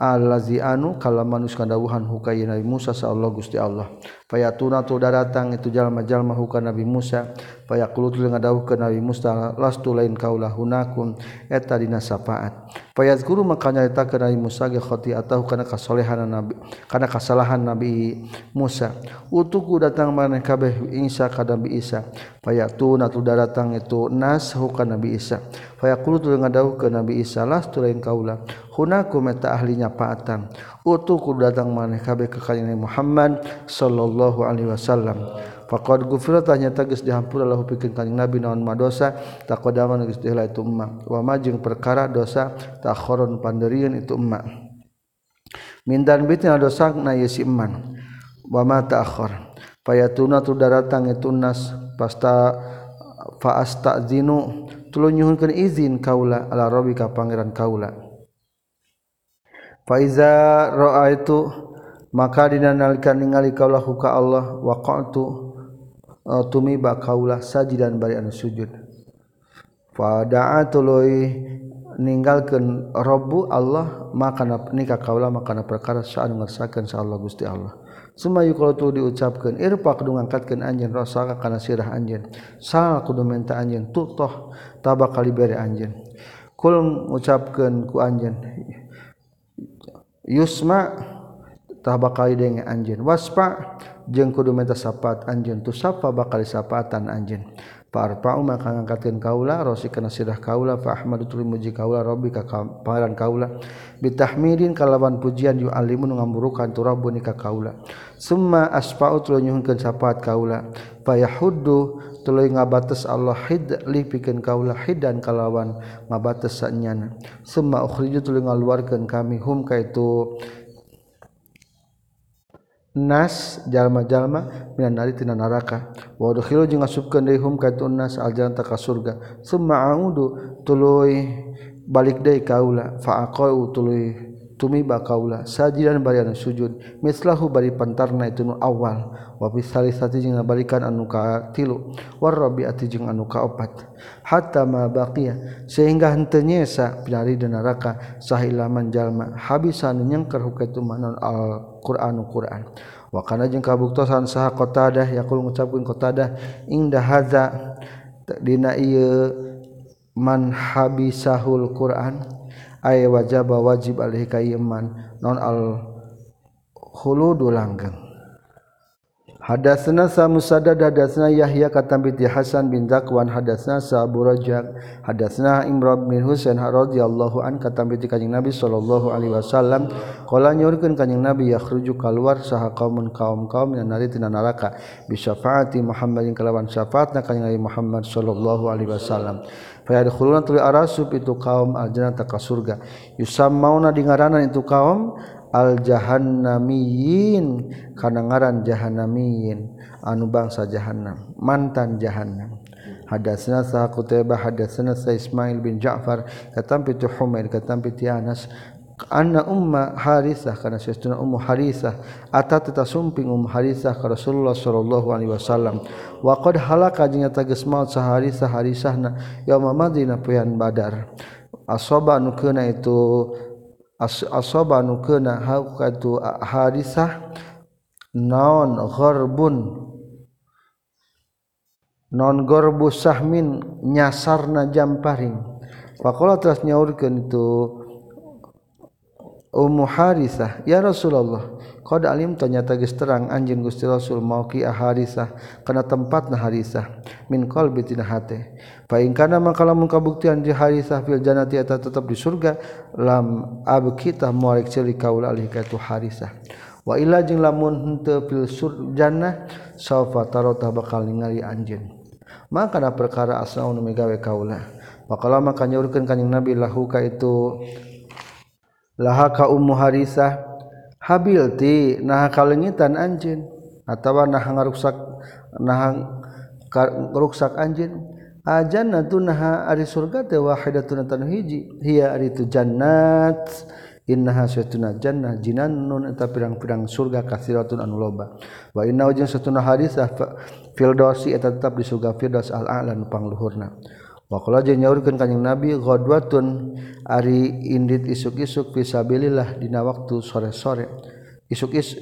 allazi anu kala us kadawuhan hukaya Nabi Musa sa Allah Gusti Allah. fayatuna tu datang itu jalma-jalma hukana Nabi Musa. Fayaqulu tu ngadawuh ka Nabi Musa lastu lain kaulah hunakum. Eta dina safaat. Fayazkuru maka nyarita ka Nabi Musa ge khati'atahu kana kasolehan Nabi kana kasalahan Nabi Musa. Utuku datang maneh kabeh Isa ka Nabi Isa. Fayatuna tu datang itu nas hukana Nabi Isa. Fayaqulu tu ngadawuh ka Nabi Isa lastu lain kaulah hunakum. Eta ahli nyapaatan utuhku datang maneh kabeh ke kanjeng Muhammad sallallahu alaihi wasallam. Faqad gufira tanya tegas dihampura lahu pikeun kanjeng Nabi naon madosa taqadama geus dihela itu emak. wa ma jeung perkara dosa takhoron panderieun itu umma mindan bitna dosa na yesi iman wa ma ta'akhor payatuna tu daratang itu nas pasta faastazinu tulunyuhunkeun izin kaula ala rabbi ka pangeran kaula faiza ra'a itu maka dinanalkan ningali kaulah huka Allah waqatu uh, tumiba kaulah sajidan bari anu sujud. Fada'a tuluy ninggalkeun rabbu Allah maka nikah kaulah maka perkara saat ngersakeun sa Allah Gusti Allah. Semayu kalau tu diucapkan irpa kudu ngangkatkeun anjeun rasaka kana sirah anjeun sal kudu minta anjeun tutoh tabak kali bere anjeun. Kul ngucapkeun ku anjeun Yusmatah bakal denge anjeun. Waspa jeung kudu minta sapat anjeun. Tu sapa bakal sapatan anjeun. Parpa maka ngangkatkeun kaula rosi kana sirah kaula. Fa ahmadu tuli muji kaula rabbi ka kaparan kaula. Bitahmidin kalawan pujian yu alimun ngamburukan tu rabbuni ka kaula. Summa aspaut lu nyuhunkeun syafaat kaula. Fayahuddu tuluy ngabates Allah hid li pikeun kaula hidan kalawan ngabates sanyana. Summa ukhriju tuluy ngaluarkeun kami hum kaitu nas jalma-jalma minan nari tina neraka wa udkhilu jeung asupkeun deui hum kaitu nas aljanna ka surga. Summa audu tuluy balik deui kaula fa aqau tuluy tumi bakaula sajidan barian sujud mislahu bari pantarna itu nu awal wa fi salisati jeung ngabalikan anu ka tilu war rabiati jeung anu ka opat. Hatta ma baqiya sehingga henteu nyesa dari neraka sahilaman jalma habisan nyengker hukum manon al qur'anu qur'an. Wa kana jeung kabuktosan saha qatadah yaqul ngucapkeun qatadah inda hadza dina ieu man habisahul qur'an. aya wajaba wajib alaihi kayman non al khuludu langgeng. Hadatsna sa Musaddad hadatsna Yahya katambi ti Hasan bin Zakwan hadatsna sa Abu Rajab hadatsna Imran bin Husain radhiyallahu an katambi ti Kanjeng Nabi sallallahu alaihi wasallam. Qala nyurkeun Kanjeng Nabi yakhruju kaluar saha qaumun kaum-kaum yang nari tina neraka. Bi syafaati Muhammadin kalawan syafaatna Kanjeng Nabi Muhammad sallallahu alaihi wasallam. Fayadkhuluna tuli arasub itu kaum aljannata ka surga. Yusammauna dingaranan itu kaum aljahannamiyin kana ngaran jahannamiyin anu bangsa jahannam mantan jahannam. Hadatsna sa qutaibah hadatsna sa ismail bin ja'far katam pitu humail katam piti anas. anna umma harisah kana sesuna ummu harisah. Atat ta sumping um harisah ka Rasulullah sallallahu alaihi wasallam. Wa qad halaka jeung tages maut sa harisah harisahna yauma madina poean badar. Asoba nu itu asoba nu keuna hakatu harisah non gharbun non gorbu sahmin nyasarna jamparing Pakola terus nyaurkeun itu Ummu Harisah ya Rasulullah qad alim ternyata geus terang anjeun Gusti Rasul mauqi Harisah kana tempatna Harisah min qalbi tina hate fa in kana maka lamun kabuktian di Harisah fil jannati eta tetep di surga lam abkita muarek ceuli kaul alih ka tu Harisah. Wa illa jeung lamun henteu fil surjannah saufa tarota bakal ningali anjeun maka na perkara asna nu megawe kaula. Maka nyaurkeun kanjing Nabi lahu ka itu laha kaum muharisah habilti nah kalengitan anjin atawa nah ngaruksak nah ruksak anjin ajannatu naha ari surga teh wahidatun tanu hiji hiya ari tu jannat. Innaha satuna jannah jinannun eta pirang-pirang surga kasiratun anu loba. Wa inna ujung satuna hadisah fildosi eta tetap di surga firdaus al-a'la nu pangluhurna. Wakala jeung nyaurkeun kanjing Nabi ghadwatun ari indit isuk-isuk fisabilillah dina waktu sore-sore. Isuk-isuk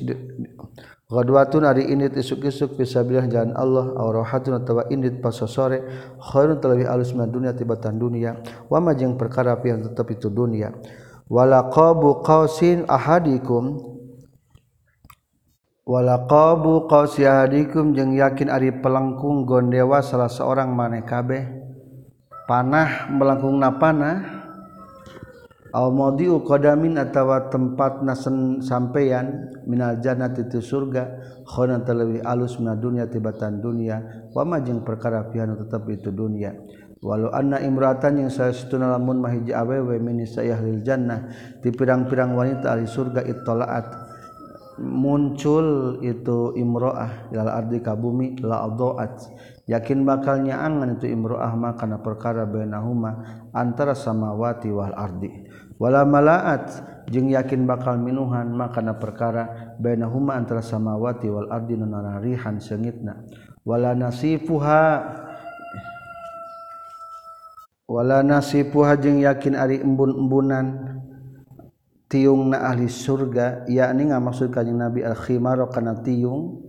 ghadwatun ari indit isuk-isuk fisabilillah jalan Allah aurahatun atau indit pas sore khairun terlebih alus min dunia tibatan dunia. wa ma jeung perkara pian tetap itu dunia? Walaqabu qausin ahadikum Walaqabu qausi ahadikum jeung yakin ari pelengkung gondewa salah seorang maneh kabeh panah melangkung napana Almodiu qadamin atawa tempat nasen sampeyan minal jannati itu surga khona talawi alus mina dunya tibatan dunia wa majeng perkara pihanu tetap itu dunia walau anna imratan yang saya setuna lamun mahiji awewe mini sayah lil jannah di pirang-pirang wanita ahli surga ittalaat muncul itu imro'ah ilal ardi kabumi la adoat yakin bakalnya angan itu imro'ah makana perkara bainahuma antara samawati wal ardi. Wala malaat jeung yakin bakal minuhan makana perkara bainahuma antara samawati wal ardi nanarihan sengitna wala nasifuha wala nasifuha jeung yakin ari embun-embunan tiung na ahli surga yakni ngamaksud kanjing Nabi al khimar kana tiung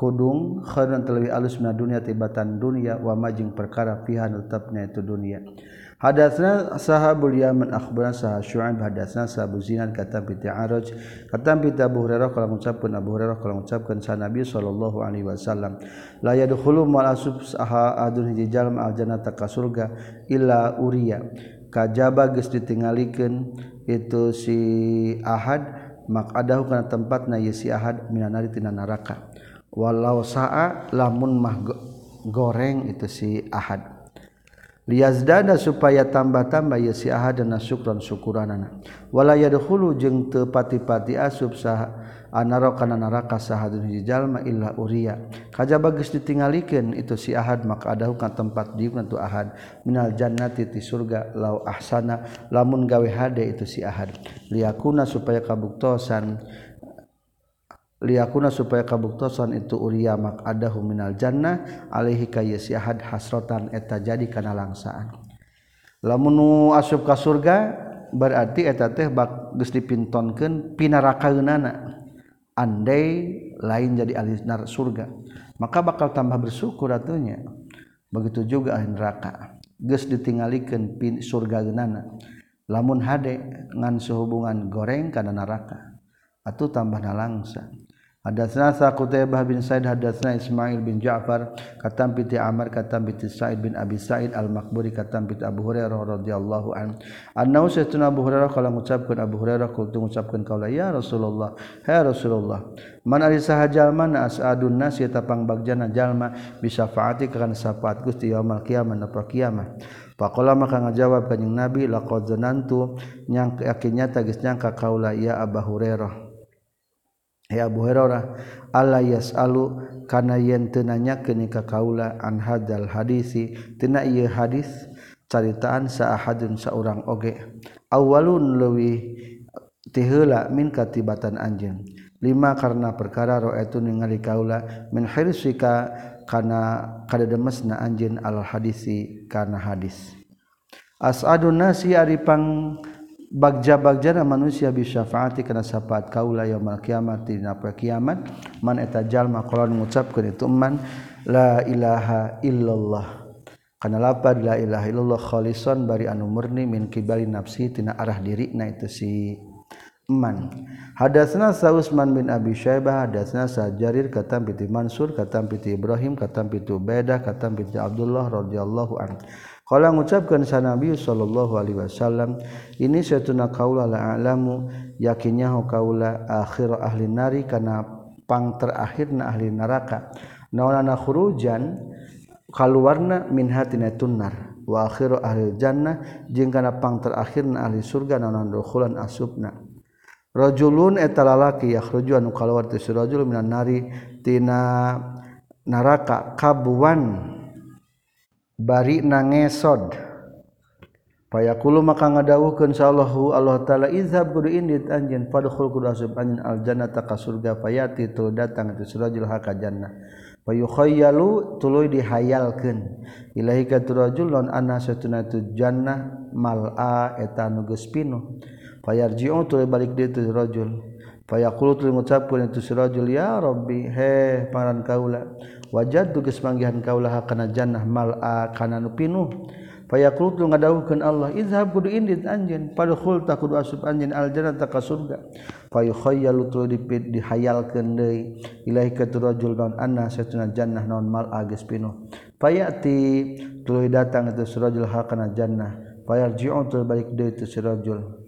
kudung khairun talawi alus mina dunia tibatan dunia wa majing perkara fiha tetapnya itu dunia. Hadatsna sahabul yaman akhbarana sah syu'aib hadatsna sahabu zinan kata bi ta'aruj kata bi Abu Hurairah kalau mengucapkan Abu Hurairah kalau mengucapkan sa Nabi sallallahu alaihi wasallam la yadkhulu mal asub saha adun hiji jalma al jannata ka surga illa uriya. Kajaba geus ditingalikeun itu si ahad mak adahu kana tempatna ye si ahad minanari tina neraka walau saa lamun mah goreng itu si ahad. Liyazdada supaya tambah-tambah ya si ahad dan syukran syukuranana. Wala yadkhulu jeung teu pati-pati asub sah anaro kana neraka sahadun hiji jalma illa uriya. Kajaba geus ditingalikeun itu si ahad maka adahu ka tempat dieukeun tu ahad. Minal jannati ti surga lau ahsana. Lamun gawe hade itu si ahad. Liyakuna supaya kabuktosan liyakuna supaya kabuktosan itu uriya mak adahu minal jannah alaihi kayasihad hasratan hasrotan eta jadi kana langsaan lamun asup ka surga berarti eta teh bak geus dipintonkeun pinarakaeunana. Andai lain jadi ahli surga maka bakal tambah bersyukur atunya begitu juga ahli neraka geus ditinggalikeun pin surga geunana lamun hade ngan sehubungan goreng kana neraka atuh tambah nalangsa. Hadatsna Saqutaybah bin Said hadatsna Ismail bin Ja'far katam piti Amr katam piti Sa'id bin Abi Sa'id Al-Maqburi katam piti Abu Hurairah radhiyallahu an. Annahu sayyiduna Abu Hurairah kala ngucapkeun Abu Hurairah kultu ngucapkeun kaula ya Rasulullah, ya Rasulullah. Man ari saha mana as'adun nas eta pangbagjana jalma bisafaati kana syafaat Gusti yaumil qiyamah na kiamah. Faqala maka ngajawab kanjing Nabi laqad zanantu nyang yakinnya geus nyangka kaula ya Abu Hurairah. Abu Hurairah Allah yasalu kana yen teu nanyakeun ka kaula an hadzal hadisi tina ieu hadis caritaan saahadun saurang oge. Awalun leuwih tiheula min katibatan anjeun. Lima karena perkara ra'aitu ningali kaula min hirsika kana kadademesna anjeun al hadisi kana hadis. As'adun nasi ari pang bagja-bagjana manusia bisyafaati kana syafaat kaula yaumil kiamat dina kiamat man eta jalma qalon ngucapkeun itu man la ilaha illallah. Kana lapad la ilaha illallah khalisan bari anu murni min kibali nafsi tina arah diri na itu si man. Hadatsna Sausman bin Abi Syaibah hadatsna Sajarir katam piti Mansur katam piti Ibrahim katam piti Ubaidah katam piti Abdullah radhiyallahu anhu Kala ngucapkan sa Nabi sallallahu alaihi wasallam, ini setuna kaula la alamu yakinnya ho kaula akhir ahli nari kana pang terakhirna ahli neraka. Naonana khurujan kaluarna min hatina tunnar wa akhiru ahli jannah jeung kana pang terakhirna ahli surga naonan dukhulan asubna. Rajulun eta lalaki yakhruju anu kaluar ti rajul minan nari tina neraka kabuan bari nangesod payakulu maka ngadawuhkeun sallahu Allah taala izhab kudu indit anjeun padkhul kudu asup anjeun aljannata ka surga payati tul datang itu surajul haka jannah. Payukhayyalu tuluy dihayalkeun. Ilahi ka turajul lan anna satuna tu jannah mal'a eta nu geus pinuh. Payarji'u tuluy balik deui tu rajul. Payakulu tuluy ngucapkeun itu surajul ya rabbi he paran kaula. wajad tugas manggihan kaulah kana jannah mal'a kana nu pinuh. Fayaqul tu ngadawuhkeun Allah izhab kudu indit anjeun padkhul ta kudu asup anjeun al jannata ka surga. Fayukhayyalu tu dihayalkeun deui ilahi ka rajul naon anna satuna jannah naon mal'a geus pinuh. Fayati tuluy datang itu surajul hakana jannah. Fayarji'u tu balik deui tu surajul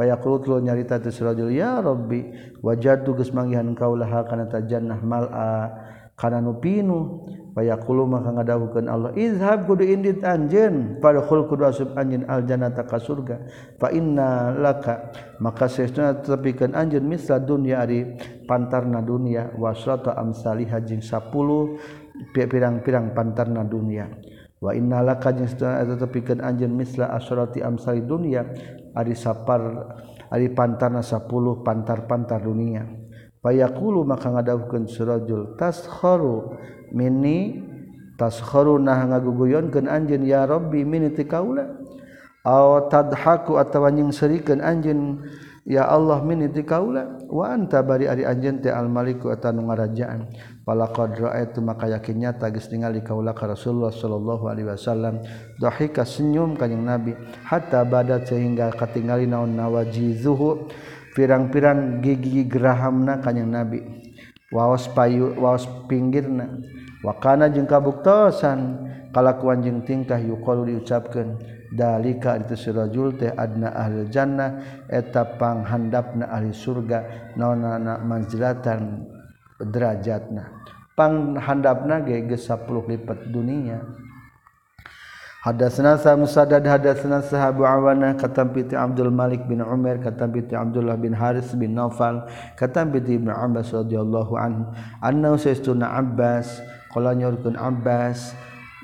Fayaqulu tulu nyarita tu surajul ya Rabbi wajad tugas manggihan kaulah kana ta jannah mal'a karena nu pinu payakulu maka ngadahukeun Allah izhab kudu indit anjeun padahul kudu asup anjeun al jannata ka surga fa inna laka. Maka sesuna tepikeun anjeun misla dunya ari pantarna dunia wasrata amsalih hajing 10 pirang-pirang pantarna dunia. Wa innalakanyang anj misla asroti amsali dunia ari sapar ari pantana 10 pantar-pantar dunia payakulu maka ngadauhkeun surajul taskharu minni taskharu nah ngaguguyonkeun anjeun ya rabbi minni ti kaula? Aw tadhaku atawa nying serikeun anjeun ya Allah minni ti kaula? Wa anta bari ari anjeun teh al maliku atanu ngarajaan? Palaqad ra'aitu maka yakin nyata geus ningali kaula ka Rasulullah sallallahu alaihi wasallam. Dahika senyum kanjing Nabi hatta badat sehingga katingali naon nawajizuhu. pirang-pirang gigi gerahamna kanyang nabi. Waos payu waos pinggirna. Wakana jeung kabuktosan. Kalakuan jeung tingkah yuqalu diucapkeun dalika itu sirajul teh adna ahli jannah eta panghandapna ahli surga naonana manzilatan derajatna. Panghandapna ge 10 lipat dunia. Hadatsana sa Musaddad hadatsana sahabu Awana katam piti Abdul Malik bin Umar katam piti Abdullah bin Haris bin Naufal katam piti Ibnu Abbas radhiyallahu anhu. Annahu sayyiduna Abbas qala nyurkeun Abbas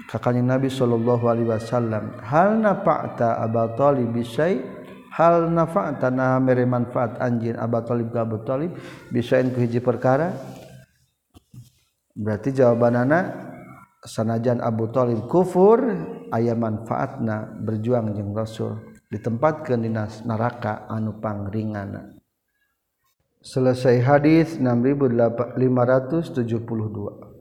ka kanjeng Nabi sallallahu alaihi wasallam hal nafa'ta Abu Thalib bisai hal nafa'ta na mere manfaat anjeun Abu Thalib ka Abu Thalib bisain ku hiji perkara? Berarti jawabanana sanajan Abu Thalib kufur aya manfaatna berjuang jeung Rasul. Ditempatkan di neraka anu pangringana. Selesai hadis 6572